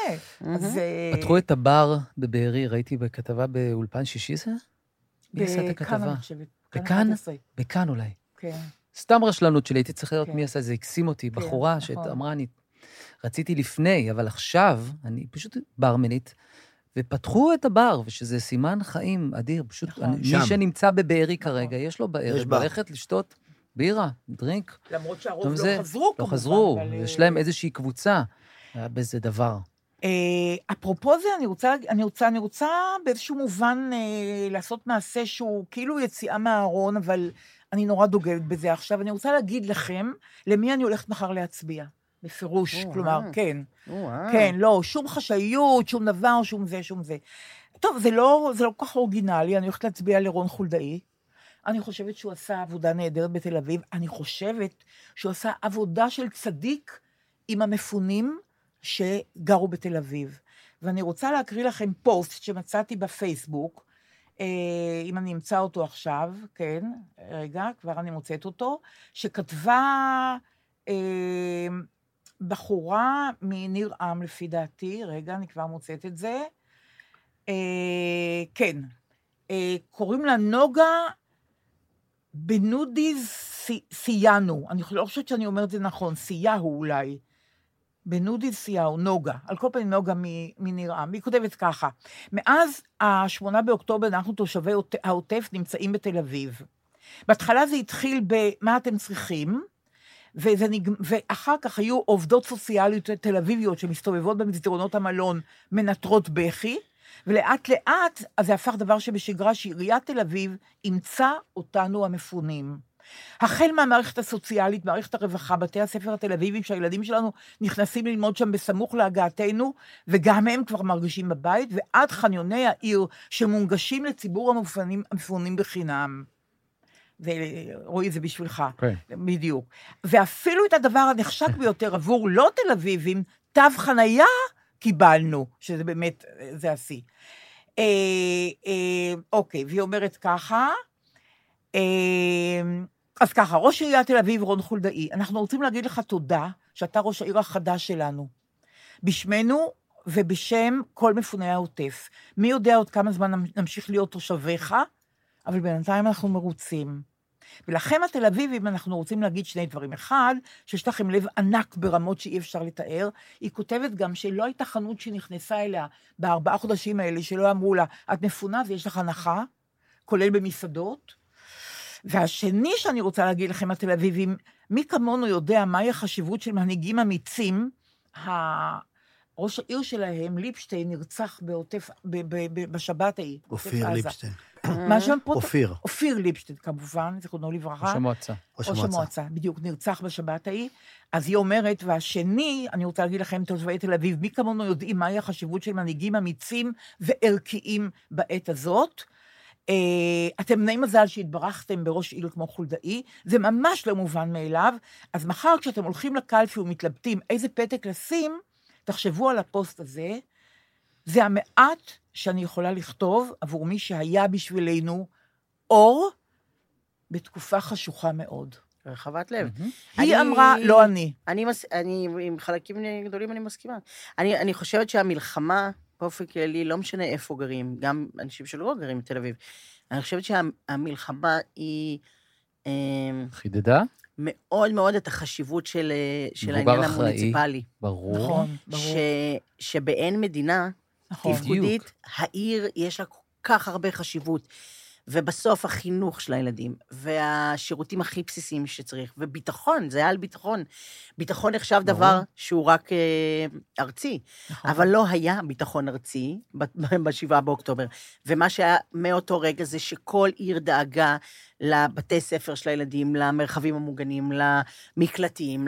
אז... אה, פתחו את הבר בבארי, ראיתי בכתבה באולפן שישי זה? מי עשה את בכאן, הכתבה? אני חושבת. בכאן? 11, בכאן אולי. כן. סתם רשלנות שלי, הייתי צריך לראות כן. מי עשה את זה, הקסים אותי, בחורה נכון. שאמרה, אני רציתי לפני, אבל עכשיו, אני פשוט ברמנית, ופתחו את הבר, ושזה סימן חיים אדיר. פשוט, נכון. אני, שם. מי שנמצא בבארי כרגע, יש לו יש בערב בר. ללכת לשתות בירה, דרינק. למרות שהרוב לא זה- חזרו, לא כמובן. חזרו, אבל, יש אה, להם איזושהי קבוצה. היה בזה דבר. אה, אפרופו זה, אני רוצה, אני רוצה, אני רוצה באיזשהו מובן אה, לעשות מעשה שהוא כאילו יציאה מהארון, אבל אני נורא דוגלת בזה עכשיו. אני רוצה להגיד לכם למי אני הולכת מחר להצביע. בפירוש, או, כלומר, אה. כן. או-אה. כן, לא, שום חשאיות, שום דבר, שום זה, שום זה. טוב, זה לא, זה לא כל כך אורגינלי, אני הולכת להצביע לרון חולדאי. אני חושבת שהוא עשה עבודה נהדרת בתל אביב. אני חושבת שהוא עשה עבודה של צדיק עם המפונים שגרו בתל אביב. ואני רוצה להקריא לכם פוסט שמצאתי בפייסבוק, אה, אם אני אמצא אותו עכשיו, כן, רגע, כבר אני מוצאת אותו, שכתבה אה, בחורה מניר עם, לפי דעתי, רגע, אני כבר מוצאת את זה. אה, כן, אה, קוראים לה נוגה בנודיז סי- סייאנו. אני לא חושבת שאני אומרת את זה נכון, סייהו אולי. בנודיז סייהו, נוגה. על כל פנים נוגה מ- מניר עם. והיא כותבת ככה: מאז ה-8 באוקטובר אנחנו תושבי העוט- העוטף נמצאים בתל אביב. בהתחלה זה התחיל ב"מה אתם צריכים", וזה נג... ואחר כך היו עובדות סוציאליות תל אביביות שמסתובבות במסדרונות המלון, מנטרות בכי, ולאט לאט אז זה הפך דבר שבשגרה שעיריית תל אביב אימצה אותנו המפונים. החל מהמערכת הסוציאלית, מערכת הרווחה, בתי הספר התל אביביים, שהילדים שלנו נכנסים ללמוד שם בסמוך להגעתנו, וגם הם כבר מרגישים בבית, ועד חניוני העיר שמונגשים לציבור המפונים, המפונים בחינם. ורועי, זה בשבילך. כן. בדיוק. ואפילו את הדבר הנחשק ביותר עבור לא תל אביבים, תו חנייה קיבלנו, שזה באמת, זה השיא. אה, אה, אוקיי, והיא אומרת ככה, אה, אז ככה, ראש עיריית תל אביב, רון חולדאי, אנחנו רוצים להגיד לך תודה שאתה ראש העיר החדש שלנו. בשמנו ובשם כל מפוני העוטף. מי יודע עוד כמה זמן נמשיך להיות תושביך, אבל בינתיים אנחנו מרוצים. ולכם התל אביבים אנחנו רוצים להגיד שני דברים. אחד, שיש לכם לב ענק ברמות שאי אפשר לתאר. היא כותבת גם שלא הייתה חנות שנכנסה אליה בארבעה חודשים האלה, שלא אמרו לה, את מפונה ויש לך הנחה, כולל במסעדות. והשני שאני רוצה להגיד לכם, התל אביבים, מי כמונו יודע מהי החשיבות של מנהיגים אמיצים, ראש העיר שלהם, ליפשטיין, נרצח בעוטף, ב- ב- ב- בשבת ההיא. אופיר. ליפשטיין. מה שם פה? אופיר. אופיר ליפשטיין, כמובן, זיכרונו לברכה. ראש המועצה. ראש. המועצה, בדיוק, נרצח בשבת ההיא. אז היא אומרת, והשני, אני רוצה להגיד לכם, תושבי תל אביב, מי כמונו יודעים מהי החשיבות של מנהיגים אמיצים וערכיים בעת הזאת. אה, אתם בני מזל שהתברכתם בראש עיר כמו חולדאי, זה ממש לא מובן מאליו. אז מחר כשאתם הולכים לקלפי ומתלבטים איזה פתק לשים, תחשבו על הפוסט הזה. זה המעט שאני יכולה לכתוב עבור מי שהיה בשבילנו אור בתקופה חשוכה מאוד. רחבת לב. היא אני- אמרה, לא אני. אני, מס... אני, עם חלקים גדולים אני מסכימה. אני, אני חושבת שהמלחמה, באופן כללי, לא משנה איפה גרים, גם אנשים שלא גרים בתל אביב, אני חושבת שהמלחמה היא אה, חידדה? מאוד מאוד את החשיבות של, אה, של העניין אחראי. המוניציפלי. ברור. נכון, ברור. ש, שבאין מדינה נכון. תפקודית, העיר יש לה כל כך הרבה חשיבות. ובסוף החינוך של הילדים, והשירותים הכי בסיסיים שצריך, וביטחון, זה היה על ביטחון. ביטחון נחשב ברור. דבר שהוא רק אה, ארצי, נכון. אבל לא היה ביטחון ארצי ב-7 באוקטובר. ומה שהיה מאותו רגע זה שכל עיר דאגה לבתי ספר של הילדים, למרחבים המוגנים, למקלטים,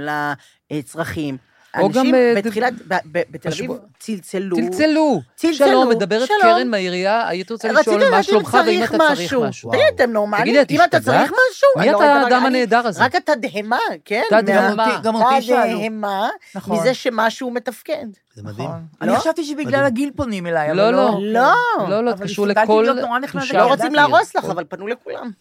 לצרכים. או גם, אנשים אה, בתחילת, בתל אביב צלצלו. צלצלו. צלצלו, שלום, מדברת. קרן מהעירייה, הייתי רוצה לשאול מה שלומך ואם אתה צריך משהו. תגיד, אתם נורמלים? תגידי, אם אתה? צריך משהו? מי לא אתה רגע, האדם הנהדר הזה? רק התדהמה, כן? תדהמה. מה- גם אותי שאלו. התדהמה נכון. מזה שמשהו מתפקד. זה מדהים. נכון. לא? אני חשבתי שבגלל. הגיל פונים אליי, אבל לא, לא. לא. לא. לא, לא, אבל קשור הסתכלתי לכל להיות נורא. תושב. לא. רוצים להרוס לך, אבל פנו לכולם.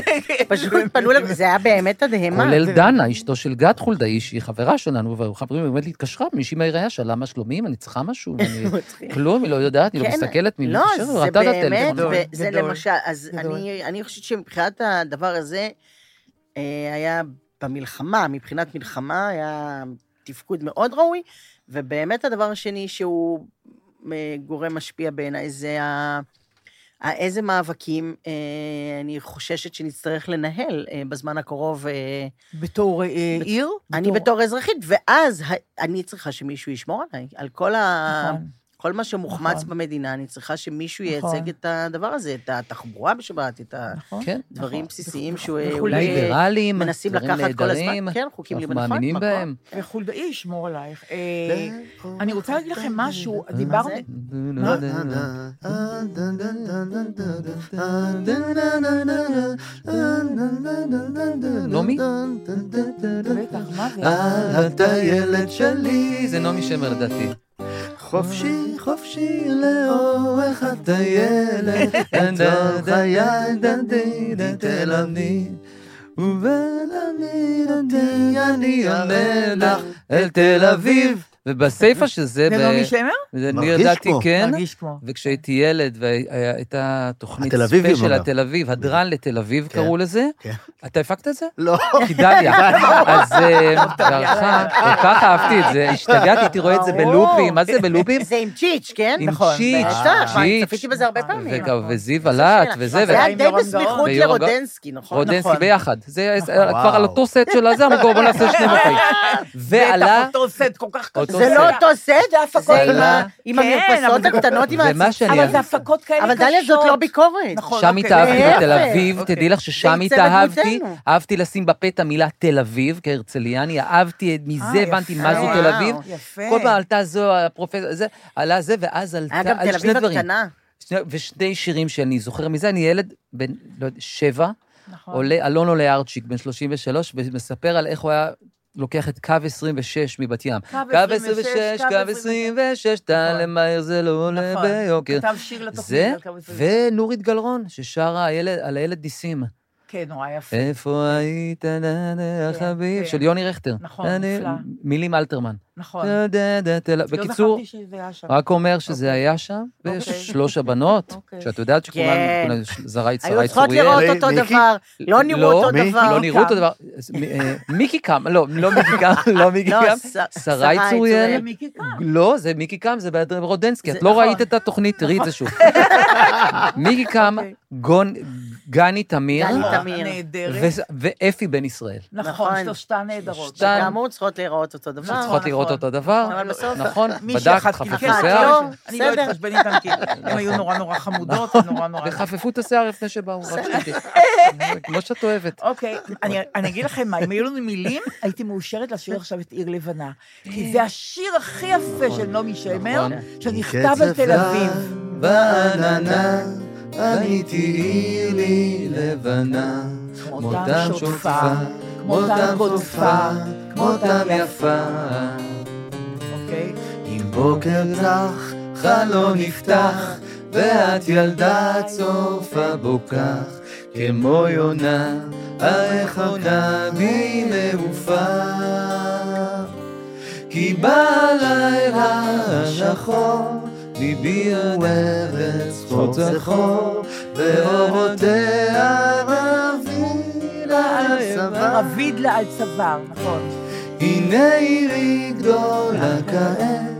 פשוט פנו לכולם, זה היה באמת תדהמה. כולל זה- דנה, אשתו של גת חולדאי, שהיא חברה שלנו, וחברים באמת התקשרה, מישהי מהעירייה שאלה מה שלומי, אם אני צריכה משהו. כלום, היא לא יודעת, היא לא כן, מסתכלת, מי לא, זה ראתה את באמת, גדול. למשל, אז אני חושבת שמבחינת הדבר הזה, אה, היה במלחמה, מבחינת מלחמה, היה תפקוד מאוד ראוי, ובאמת הדבר השני שהוא אה, גורם משפיע בעיניי, זה ה... איזה מאבקים אה, אני חוששת שנצטרך לנהל אה, בזמן הקרוב. אה, בתור אה, עיר? אני בתור אזרחית, ואז ה- אני צריכה שמישהו ישמור עליי, על כל ה... נכון. כל מה שמוחמץ נכון. במדינה, אני צריכה שמישהו נכון. ייצג את הדבר הזה, את התחבורה בשבת, את נכון? כן. הדברים נכון. בסיסיים וכו'- שאולי וכו'- ליברלים, מנסים דברים לקחת כל הזמן. כן, חוקים אנחנו ליברלים, מאמינים נכון, בהם. וחולדאי ישמור עלייך. אה, אני רוצה להגיד לכם משהו, דיברנו... מה? נעמי? בטח, מה זה? על הטיילת שלי, זה נעמי שמר לדעתי. חופשי, חופשי לאורך הטיילת, בתוך הידדי תל אביב. ובלמיד אותי אני עונה לך אל תל אביב. ובסיפה של זה, זה נעמי שמר? אני מרגיש ידעתי כמו. כן, מרגיש כמו. וכשהייתי ילד והייתה תוכנית ספיישל אומר. התל אביב, הדרן לתל אביב כן. קראו לזה. כן. אתה הפקת את זה? לא. כי דליה. אז אה, בהערכה, כל כך אהבתי את זה, השתגעתי, הייתי רואה את זה. בלופים, מה זה בלופים? זה עם צ'יץ', כן? עם נכון, צ'יץ', צ'יץ', צפיתי בזה הרבה פעמים. וגם- וזיו שאלה. וזה, זה היה די בסמיכות. לרודנסקי, נכון? רודנסקי נכון. ביחד. זה נכון. כבר על. אותו סט של הזה, אמרו בואו נעשה שני מופעים. ועלה, אותו סט כל כך אותו זה סט. לא אותו סט. זה עם כן, המרפסות אבל זה- הקטנות עם. שאני- אבל זה הפקות כאלה אבל קשות. דליה, זאת לא ביקורת. נכון, שם אוקיי. התאהבתי להפך. בתל אביב, אוקיי. תדעי לך ששם זה התאהבתי, אהבתי לשים בפה את המילה תל אביב, כהרצליאני, אהבתי, מזה אה, הבנתי. מה זו תל אביב. כל פעם עלתה זו, הפרופסור, זה, עלה זה, ואז עלתה, היה גם על תל שני אביב. הקטנה. שני- ושני שירים שאני זוכר מזה, אני ילד בן, לא יודע, שבע, נכון. עולה, אלון עולה ארצ'יק, בן 33, ומספר על איך הוא היה לוקח את קו 26 מבת ים. קו קו 26, 26, קו קו 26, טל נכון. למהר זה לא עולה נכון. ביוקר. כתב שיר לתוכנית. על קו 26. ונורית גלרון, ששרה על הילד ניסים. כן, נורא יפה. איפה היית, כן, חביב, כן. של יוני רכטר. נכון, אני- נפלא. מילים אלתרמן. נכון. לא בקיצור. רק אומר שזה אוקיי. היה שם, ויש אוקיי. שלוש הבנות, אוקיי. שאת יודעת שכולן, כן. כולן- זרעי היו צריכות צוריאל. לראות אותו מיקי? דבר, לא נראו לא, אותו? דבר. לא נראו אותו דבר. מיקי קם, לא, לא מיקי קם, לא מיקי לא, קם. שרי צוריאל. לא, זה מיקי קם, זה בהדרי רודנסקי, זה- את לא נכון. ראית את התוכנית, תראי את זה שוב. מיקי קם, גני תמיר, גני נכון, תמיר. נהדרת. ו- ואפי בן ישראל. נכון, נכון. שלושתן נהדרות. שלושתן. שכאמור צריכות להיראות אותו דבר. שצריכות לראות נכון. אותו דבר. אבל בסוף- נכון, בדקת, חפפו שיער. לא, אני לא. אתחשבן איתן, כי הן היו נורא נורא חמודות ונורא נורא... וחפפו את השיער לפני שבאו, רק שתדעי. כמו שאת אוהבת. אוקיי, אני, אני אגיד לכם מה, אם היו לנו מילים, הייתי מאושרת לשיר עכשיו את עיר לבנה. כי זה השיר הכי יפה של נעמי שמר, נכון. שנכתב על תל אביב. בעננה, בניתי עיר לי לבנה, כמותם שוטפה, כמותם קוטפה, כמותם יפה. אוקיי? אם בוקר צח, חלון נפתח, ואת ילדה צופה בו כך, כמו יונה, הרחוקה בי מעופה. כי בלילה השחור, ליבי הוא ארץ חור צחור, ואורותיה רביד על צוואר. רביד לה על צוואר, נכון. הנה עירי גדולה כעת,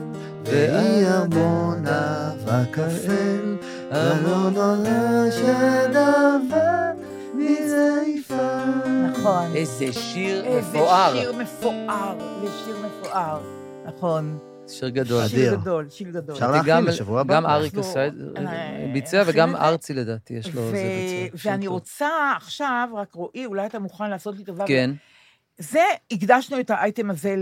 והיא ארמון אבק האל, ארמון עולה שדבר מזייפה. נכון. איזה שיר איזה מפואר. שיר מפואר, זה שיר מפואר. נכון. שיר גדול. שיר גדול, שיר גדול. אפשר להכין גם- לשבוע הבא. גם אריק עשה את אה, ביצע, וגם זה. ארצי לדעתי, יש לו זה ביצע. שיר ואני. רוצה עכשיו, רק רועי, אולי אתה מוכן לעשות לי טובה. כן, זה, הקדשנו את האייטם הזה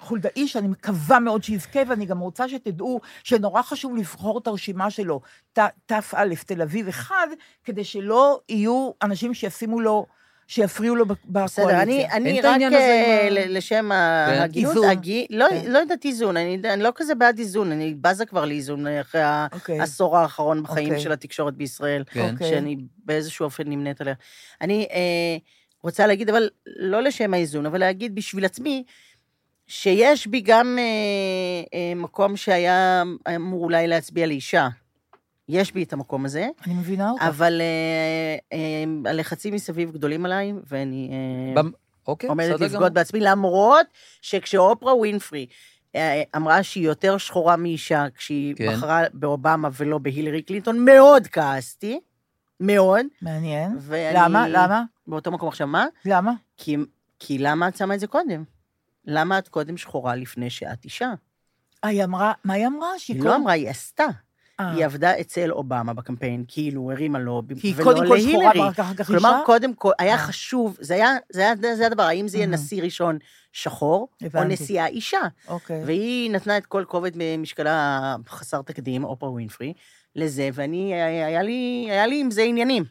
לחולדאי, שאני מקווה מאוד שיזכה, ואני גם רוצה שתדעו שנורא חשוב לבחור את הרשימה שלו, ת- תא, תל אביב אחד, כדי שלא יהיו אנשים שישימו לו, שיפריעו לו בקואליציה. בסדר, אני, אני רק אה, לשם. ההגינות. הגי- לא כן. לא יודעת איזון, אני אני לא כזה בעד איזון, אני בזה כבר לאיזון אחרי אוקיי. העשור האחרון בחיים אוקיי. של התקשורת בישראל, כן. אוקיי. שאני באיזשהו אופן נמנית עליה. אני אה, רוצה להגיד, אבל לא לשם האיזון, אבל להגיד בשביל עצמי, שיש בי גם אה, אה, מקום שהיה אמור אולי להצביע לאישה. יש בי את המקום הזה, אני מבינה אותך. אבל אה, אה, הלחצים מסביב גדולים עליי, ואני אה, במ- אוקיי, עומדת לבגוד גמור. בעצמי, למרות שכשאופרה ווינפרי אה, אמרה שהיא יותר שחורה מאישה כשהיא כן. בחרה באובמה ולא בהילרי קלינטון, מאוד כעסתי, מאוד. מעניין. ואני... למה? למה? באותו מקום עכשיו, מה? למה? כי, כי למה את שמה את זה קודם? למה את קודם שחורה לפני שאת אישה? היא אמרה, מה היא אמרה? שהיא היא לא אמרה, היא עשתה. אה. היא עבדה אצל אובמה בקמפיין, כאילו, הרימה לו, כי היא ולא קודם כל שחורה להילרי. כך כלומר, אישה? קודם כל, היה אה. חשוב, זה היה, זה היה, זה הדבר, האם זה יהיה. נשיא ראשון שחור, או הבנתי. נשיאה אישה. אוקיי. והיא נתנה את כל כובד משקלה חסר תקדים, אופרה ווינפרי, לזה, ואני, היה לי, היה לי עם זה עניינים.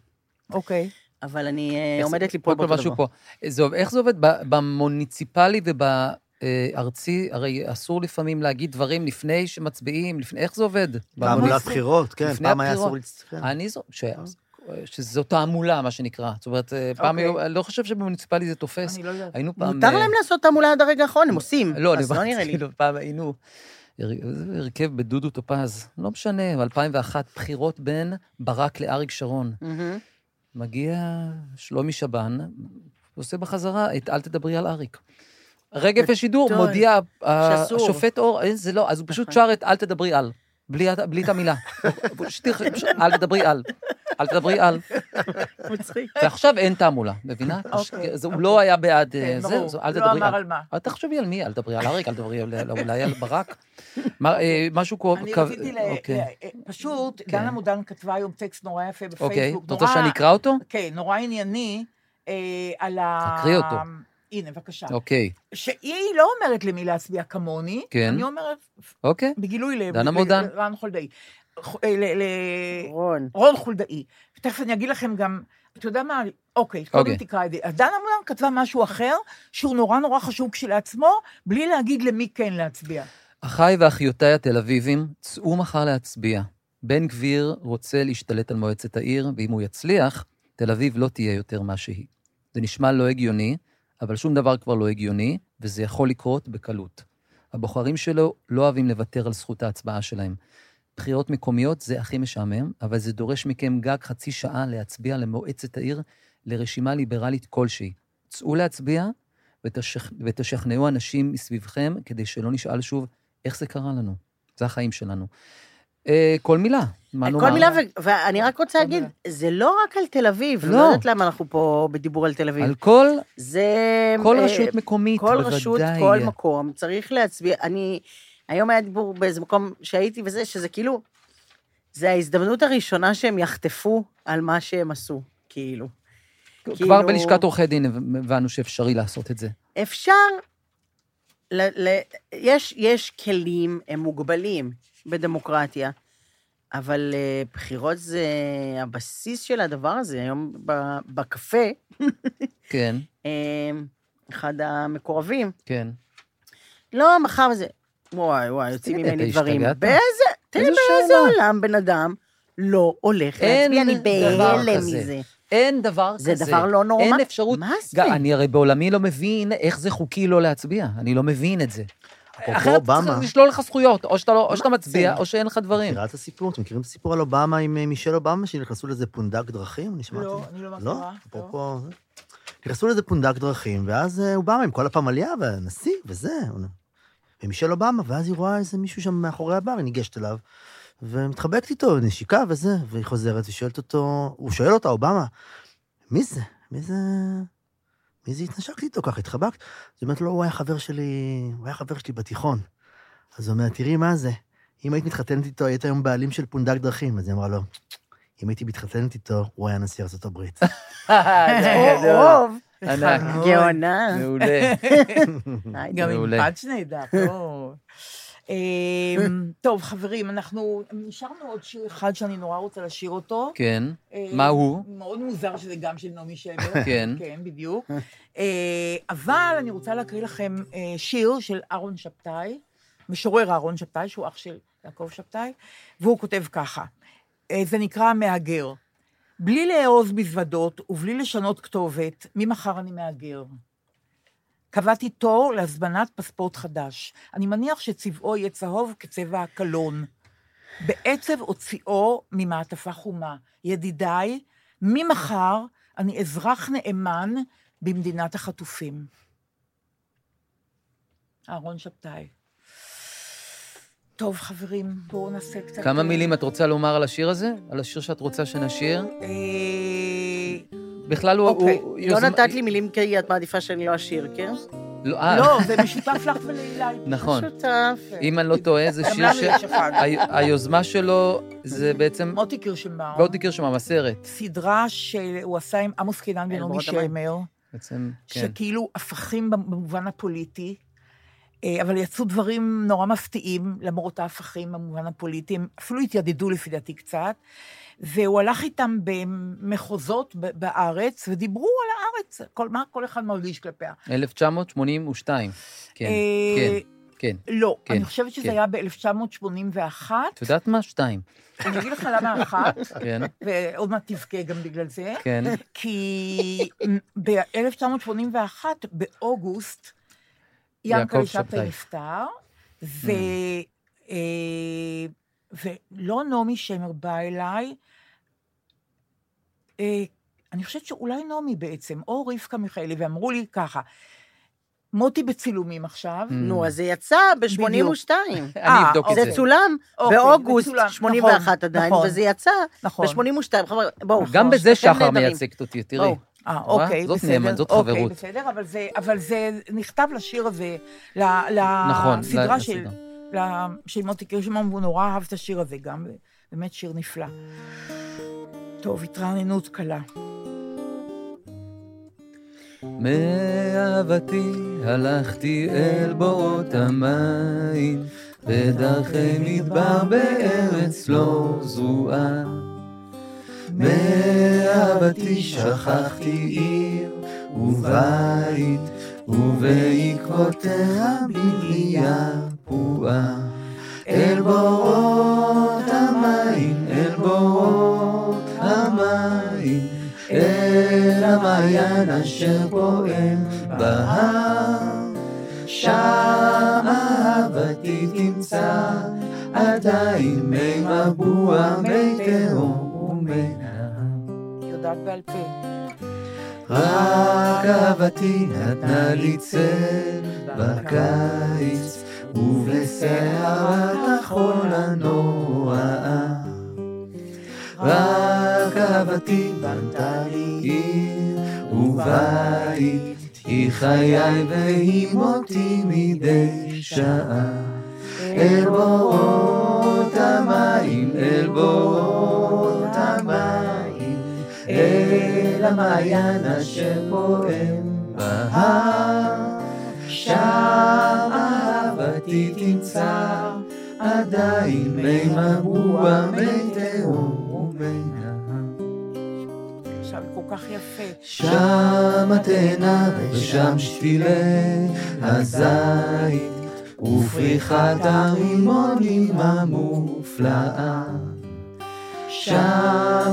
אוקיי. אבל אני אה, עומדת ליפול באותו דבר. איך זה עובד? במוניציפלי ובארצי, הרי אסור לפעמים להגיד דברים לפני שמצביעים, לפני, איך זה עובד? תעמולת בחירות, כן, פעם היה הבחירות. אסור להצטרף. אני זו, ש... שזו תעמולה, מה שנקרא. זאת אומרת, פעם אוקיי. אני לא חושב שבמוניציפלי זה תופס. אני לא יודעת. היינו פעם... מותר אה, להם לעשות תעמולה עד הרגע האחרון, הם עושים. לא, אני אז לא נראה לי. כאילו, פעם היינו... הרכב בדודו טופז, לא משנה, 2001, בחירות בין ברק לאריק שרון. מגיע שלומי שבן, עושה בחזרה את אל תדברי על אריק. רגע יפה שידור. מודיע. השופט אור, אין, זה לא, אז הוא פשוט שר את אל תדברי על, בלי את המילה. אל תדברי על, אל תדברי על. מצחיק. ועכשיו אין תעמולה, מבינה? אוקיי, זה- הוא אוקיי. לא היה בעד כן, אה, זה, ברור. זה, אל לא תדברי אמר על. על מה. תחשבי על מי, אל תדברי על אריק, אל תדברי על- על- אולי על ברק. אה, משהו כמו... אני קו- רציתי ל... אוקיי. פשוט, כן. דנה מודן כתבה היום טקסט נורא יפה בפייסבוק. אוקיי, את רוצה שאני אקרא אותו? כן, נורא ענייני, אה, על ה... תקריא אותו. הנה, בבקשה. אוקיי, שהיא לא אומרת למי להצביע כמוני, כן. אני אומרת, אוקיי. בגילוי לב, דנה מודן. לרן חולדאי. אה, ל- רון. רון חולדאי. ותכף אני אגיד לכם גם, אתה יודע מה, אוקיי, קודם אוקיי. תקרא את זה. אז דנה מודן כתבה משהו אחר, שהוא נורא נורא חשוב כשלעצמו, בלי להגיד למי כן להצביע. אחיי ואחיותיי התל אביבים, צאו מחר להצביע. בן גביר רוצה להשתלט על מועצת העיר, ואם הוא יצליח, תל אביב לא תהיה יותר מה שהיא. זה נשמע לא הגיוני, אבל שום דבר כבר לא הגיוני, וזה יכול לקרות בקלות. הבוחרים שלו לא אוהבים לוותר על זכות ההצבעה שלהם. בחירות מקומיות זה הכי משעמם, אבל זה דורש מכם גג חצי שעה להצביע למועצת העיר לרשימה ליברלית כלשהי. צאו להצביע ותשכ... ותשכנעו אנשים מסביבכם כדי שלא נשאל שוב איך זה קרה לנו. זה החיים שלנו. אה, כל מילה, מה נאמר? כל מילה, ו- ואני רק רוצה להגיד, מילה. זה לא רק על תל אביב, לא. לא יודעת למה אנחנו פה בדיבור על תל אביב. על כל, זה... כל אה, רשות מקומית, כל בוודאי. רשות, כל מקום, צריך להצביע. אני, היום היה דיבור באיזה מקום שהייתי וזה, שזה כאילו, זה ההזדמנות הראשונה שהם יחטפו על מה שהם עשו, כאילו. כבר כאילו- בלשכת עורכי דין הבנו שאפשרי לעשות את זה. אפשר, ל, ל, יש, יש כלים, הם מוגבלים בדמוקרטיה, אבל uh, בחירות זה הבסיס של הדבר הזה. היום ב, בקפה, כן, אה, אחד המקורבים, כן. לא, מחר זה... וואי, וואי, יוצאים ממני דברים. באיזה... תראי איזה באיזה? עולם בן אדם לא הולך להצביע, אני בהלם. מזה. אין דבר זה כזה. דבר לא נורמלי. אין אפשרות. מה זה? אני הרי בעולמי לא מבין איך זה חוקי לא להצביע. אני לא מבין את זה. אפרופו אחרת אובמה, צריך לשלול לך זכויות, או שאתה, לא, או שאתה מצביע, זה? או שאין לך דברים. מכירה את הסיפור? אתם מכירים את הסיפור על אובמה עם אה, מישל אובמה, שנכנסו לזה פונדק דרכים? אני שמעתי. לא, אני לא לא? מכירה. אפרופו... נכנסו לזה פונדק דרכים, ואז אה, אובמה עם כל הפמליה והנשיא וזה, ומישל אובמה, ואז היא רואה איזה מישהו שם מאחורי הבר, היא ניגשת אליו, ומתחבקת איתו, נשיקה וזה, והיא חוזרת ושואלת אותו, הוא שואל אותה, אובמה, מי זה? מי זה... מי זה התנשקת איתו ככה, התחבקת? אז היא אומרת לו, הוא היה חבר שלי, הוא היה חבר שלי בתיכון. אז הוא אומר, תראי מה זה, אם היית מתחתנת איתו, היית היום בעלים של פונדק דרכים. אז היא אמרה לו, אם הייתי מתחתנת איתו, הוא היה נשיא ארצות הברית. רוב. ענק. גאונה. מעולה. גם עם נהדר, לא. טוב, חברים, אנחנו, נשארנו עוד שיר אחד שאני נורא רוצה לשיר אותו. כן. אה, מה הוא? מאוד מוזר שזה גם של נעמי שמר. כן. כן, בדיוק. אה, אבל אני רוצה להקריא לכם אה, שיר של אהרון שבתאי, משורר אהרון שבתאי, שהוא אח של יעקב שבתאי, והוא כותב ככה, זה נקרא המהגר. בלי לאעוז מזוודות ובלי לשנות כתובת, ממחר אני מהגר. קבעתי תור להזמנת פספורט חדש. אני מניח שצבעו יהיה צהוב כצבע הקלון. בעצב הוציאו ממעטפה חומה. ידידיי, ממחר אני אזרח נאמן במדינת החטופים. אהרון שבתאי. טוב, חברים, בואו נעשה קצת... כמה מילים את רוצה לומר על השיר הזה? על השיר שאת רוצה שנשיר? בכלל הוא... אוקיי. הוא- לא יוזמה- נתת לי מילים כי את מעדיפה שאני לא אשיר, כן? לא, אה, לא, זה משותף לך ולאילי. נכון. שותף. אם אני לא טועה, זה שיר ש... היוזמה שלו זה בעצם... מוטי קירשנבאום. ועוד קירשנבאום, הסרט. סדרה שהוא עשה עם עמוס קינן ונעמי. שמר, בעצם, כן. שכאילו הפכים במובן הפוליטי, אה, אבל יצאו דברים נורא מפתיעים, למרות ההפכים במובן הפוליטי, הם אפילו התיידדו לפי דעתי קצת, והוא הלך איתם במחוזות בארץ, ודיברו על הארץ, כל, מה כל אחד מרגיש כלפיה. 1982. כן, אה, כן, כן. לא, כן, אני חושבת שזה כן. היה ב-1981, את יודעת מה? שתיים. אני אגיד לך למה אחת, כן, ועוד מעט תבכה גם בגלל זה. כן. כי ב-1981, באוגוסט, ינקלה שבתאי. נפטר, ו... אה, ולא נעמי שמר בא אליי, אני חושבת שאולי נעמי בעצם, או רבקה מיכאלי, ואמרו לי ככה, מוטי בצילומים עכשיו, Mm. נו, אז זה יצא ב-82. אני אבדוק את זה זה. צולם אוקיי, באוגוסט מצולם, 81 נכון, עדיין, נכון. וזה יצא נכון. ב-82. חבר'ה, בואו. גם בזה שחר. מייצגת אותי, תראי. בואו. אה? אוקיי, זאת בסדר. נאמן, זאת אוקיי, חברות. בסדר, אבל זה, אבל זה נכתב לשיר הזה, ל- נכון, לסדרה של. ל- של מוטי קירשנבאום, והוא נורא אהב את השיר הזה גם, באמת שיר נפלא. טוב, התרעננות קלה. מאהבתי הלכתי אל בורות המים, בדרכי מדבר בארץ לא זרועה. מאהבתי שכחתי עיר ובית, ובעקבותיה בליה פרועה. אל בורות המים, אל בורות המים, אל המעיין אשר פועם בהר. שם אהבתי תמצא עדיין מי מבוע, מי תהום ומי נהר. יודעת בעל פה. רק אהבתי נתנה לי צל בקיץ, ובסערת החול הנוראה. אהבתי בנתה לי עיר ובית, היא חיי והיא מותי מדי שעה. אל בורות המים, אל בורות המים, אל המעיין אשר פועם בהר. שם אהבתי תמצא עדיין מי מבוע, מי תהום ומי כך יפה. שם התאנה ושם שתילי הזית, ופריחת הרימונים המופלאה. שם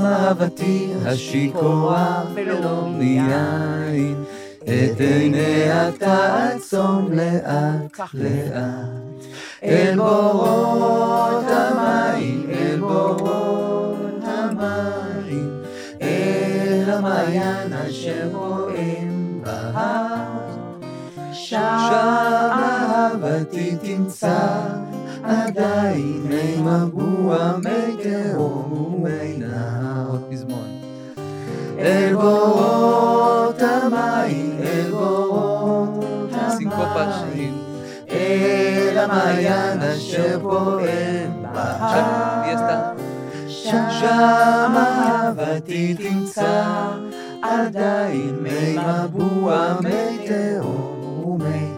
אהבתי השיכורה ולא מיין, את עיניה תעצום לאט לאט. אל בורות המים, אל בורות המעיין אשר פועם בהר. שם אהבתי תמצא עדיין מי מבוע, מי תהום ומי נהר. עוד פזמון. אל בורות המים, אל בורות המים, אל המעיין אשר פועם בהר. שם אהבתי תמצא עדיין מי מבוע, מי תהום ומי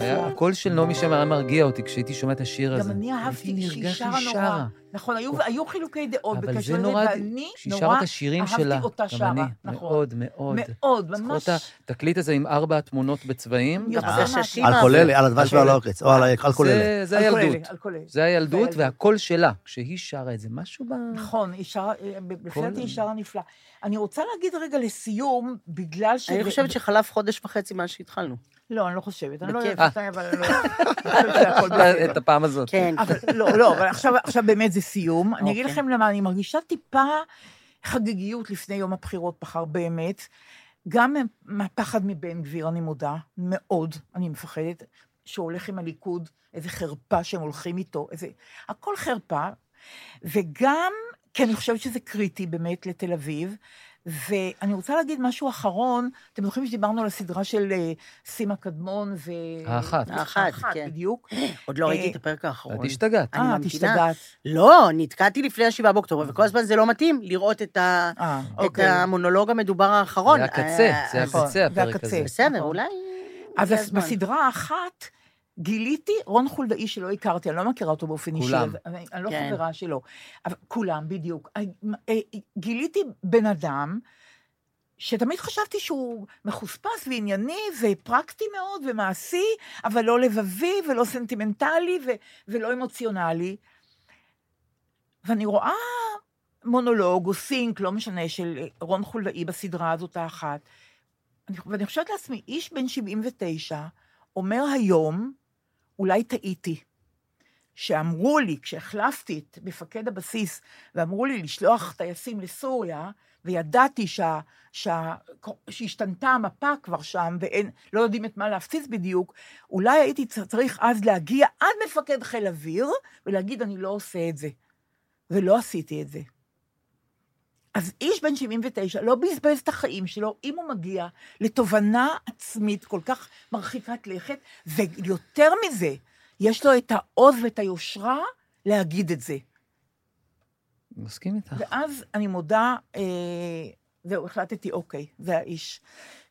היה-. הקול של נעמי שמר היה מרגיע אותי כשהייתי שומע את השיר הזה. גם אני אהבתי הייתי שהיא נרגש שרה נורא. נכון, היו היו חילוקי דעות אבל בקשר זה לזה, נורא, ואני כשהיא נורא שרה את השירים שלה, אהבתי אותה גם. אני, נכון. מאוד מאוד. מאוד, ממש. את התקליט הזה עם ארבע התמונות בצבעים? יוצא מהכלל. הגששים על. אלה, על הדבש ועל העוקץ, או על אלה. זה- הילדות. זה הילדות. והקול שלה, כשהיא שרה את זה, משהו ב... נכון, היא שרה, כל- דעתי היא שרה נפלא. אני רוצה להגיד רגע לסיום, בגלל ש... אני חושבת שחלף חודש וחצי מאז שהתחלנו. לא, אני לא חושבת. אני לא. יודעת מתי, אבל אני לא... אני חושבת שהכל בסדר. את הפעם הזאת. כן, אבל לא, לא, אבל עכשיו, עכשיו באמת זה סיום. אני אגיד אוקיי. לכם למה, אני מרגישה טיפה חגיגיות לפני יום הבחירות מחר באמת. גם מהפחד מבן גביר, אני מודה, מאוד, אני מפחדת, שהוא הולך עם הליכוד, איזה חרפה שהם הולכים איתו, איזה... הכל חרפה. וגם, כי אני חושבת שזה קריטי באמת לתל אביב, ואני רוצה להגיד משהו אחרון, אתם זוכרים שדיברנו על הסדרה של אה, סימה קדמון ו... האחת. האחת, כן. בדיוק. עוד לא ראיתי אה, את הפרק האחרון. את השתגעת. אני אה, את. השתגעת. לא, נתקעתי לפני השבעה באוקטובר, וכל הזמן זה לא מתאים לראות את אה, אוקיי. המונולוג המדובר האחרון. זה הקצה, אה, זה נכון, הקצה, זה הפרק. הזה. בסדר, נכון. אולי... אז. בסדרה האחת גיליתי רון חולדאי שלא הכרתי, אני לא מכירה אותו באופן אישי, כולם. אני, אני לא כן. חברה שלו. אבל כולם, בדיוק. אה, אה, גיליתי בן אדם שתמיד חשבתי שהוא מחוספס וענייני ופרקטי מאוד ומעשי, אבל לא לבבי ולא סנטימנטלי ו- ולא אמוציונלי. ואני רואה מונולוג או סינק, לא משנה, של רון חולדאי בסדרה הזאת האחת, אני, ואני חושבת לעצמי, איש בן 79 אומר היום, אולי טעיתי. שאמרו לי, כשהחלפתי את מפקד הבסיס, ואמרו לי לשלוח טייסים לסוריה, וידעתי שה, שה, שהשתנתה המפה כבר שם, ואין, לא יודעים את מה להפציץ בדיוק, אולי הייתי צריך אז להגיע עד מפקד חיל אוויר, ולהגיד, אני לא עושה את זה. ולא עשיתי את זה. אז איש בן 79 לא בזבז את החיים שלו, אם הוא מגיע לתובנה עצמית כל כך מרחיקת לכת, ויותר מזה, יש לו את העוז ואת היושרה להגיד את זה. מסכים איתך. ואז אני מודה, אה, זהו, החלטתי, אוקיי, זה האיש.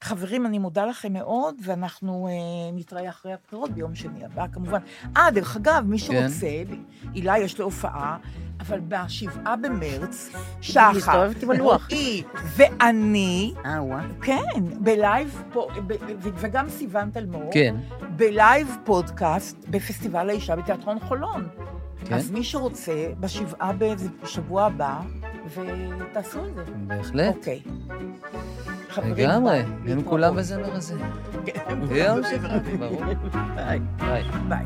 חברים, אני מודה לכם מאוד, ואנחנו אה, נתראה אחרי הבחירות ביום שני הבא, כמובן. אה, דרך אגב, מי שרוצה, הילה יש לו הופעה, אבל בשבעה במרץ, שחר. רועי ואני, אה, וואה. כן, ב live, פה, ב, וגם סיוון תלמור, כן, ב live פודקאסט בפסטיבל האישה בתיאטרון חולון. כן. אז מי שרוצה, בשבעה בשבוע הבא, ותעשו את זה. בהחלט. אוקיי. לגמרי. הם. כולם בזמר הזה. כן, ביום בזמר הזה. ברור. ביי. ביי. ביי.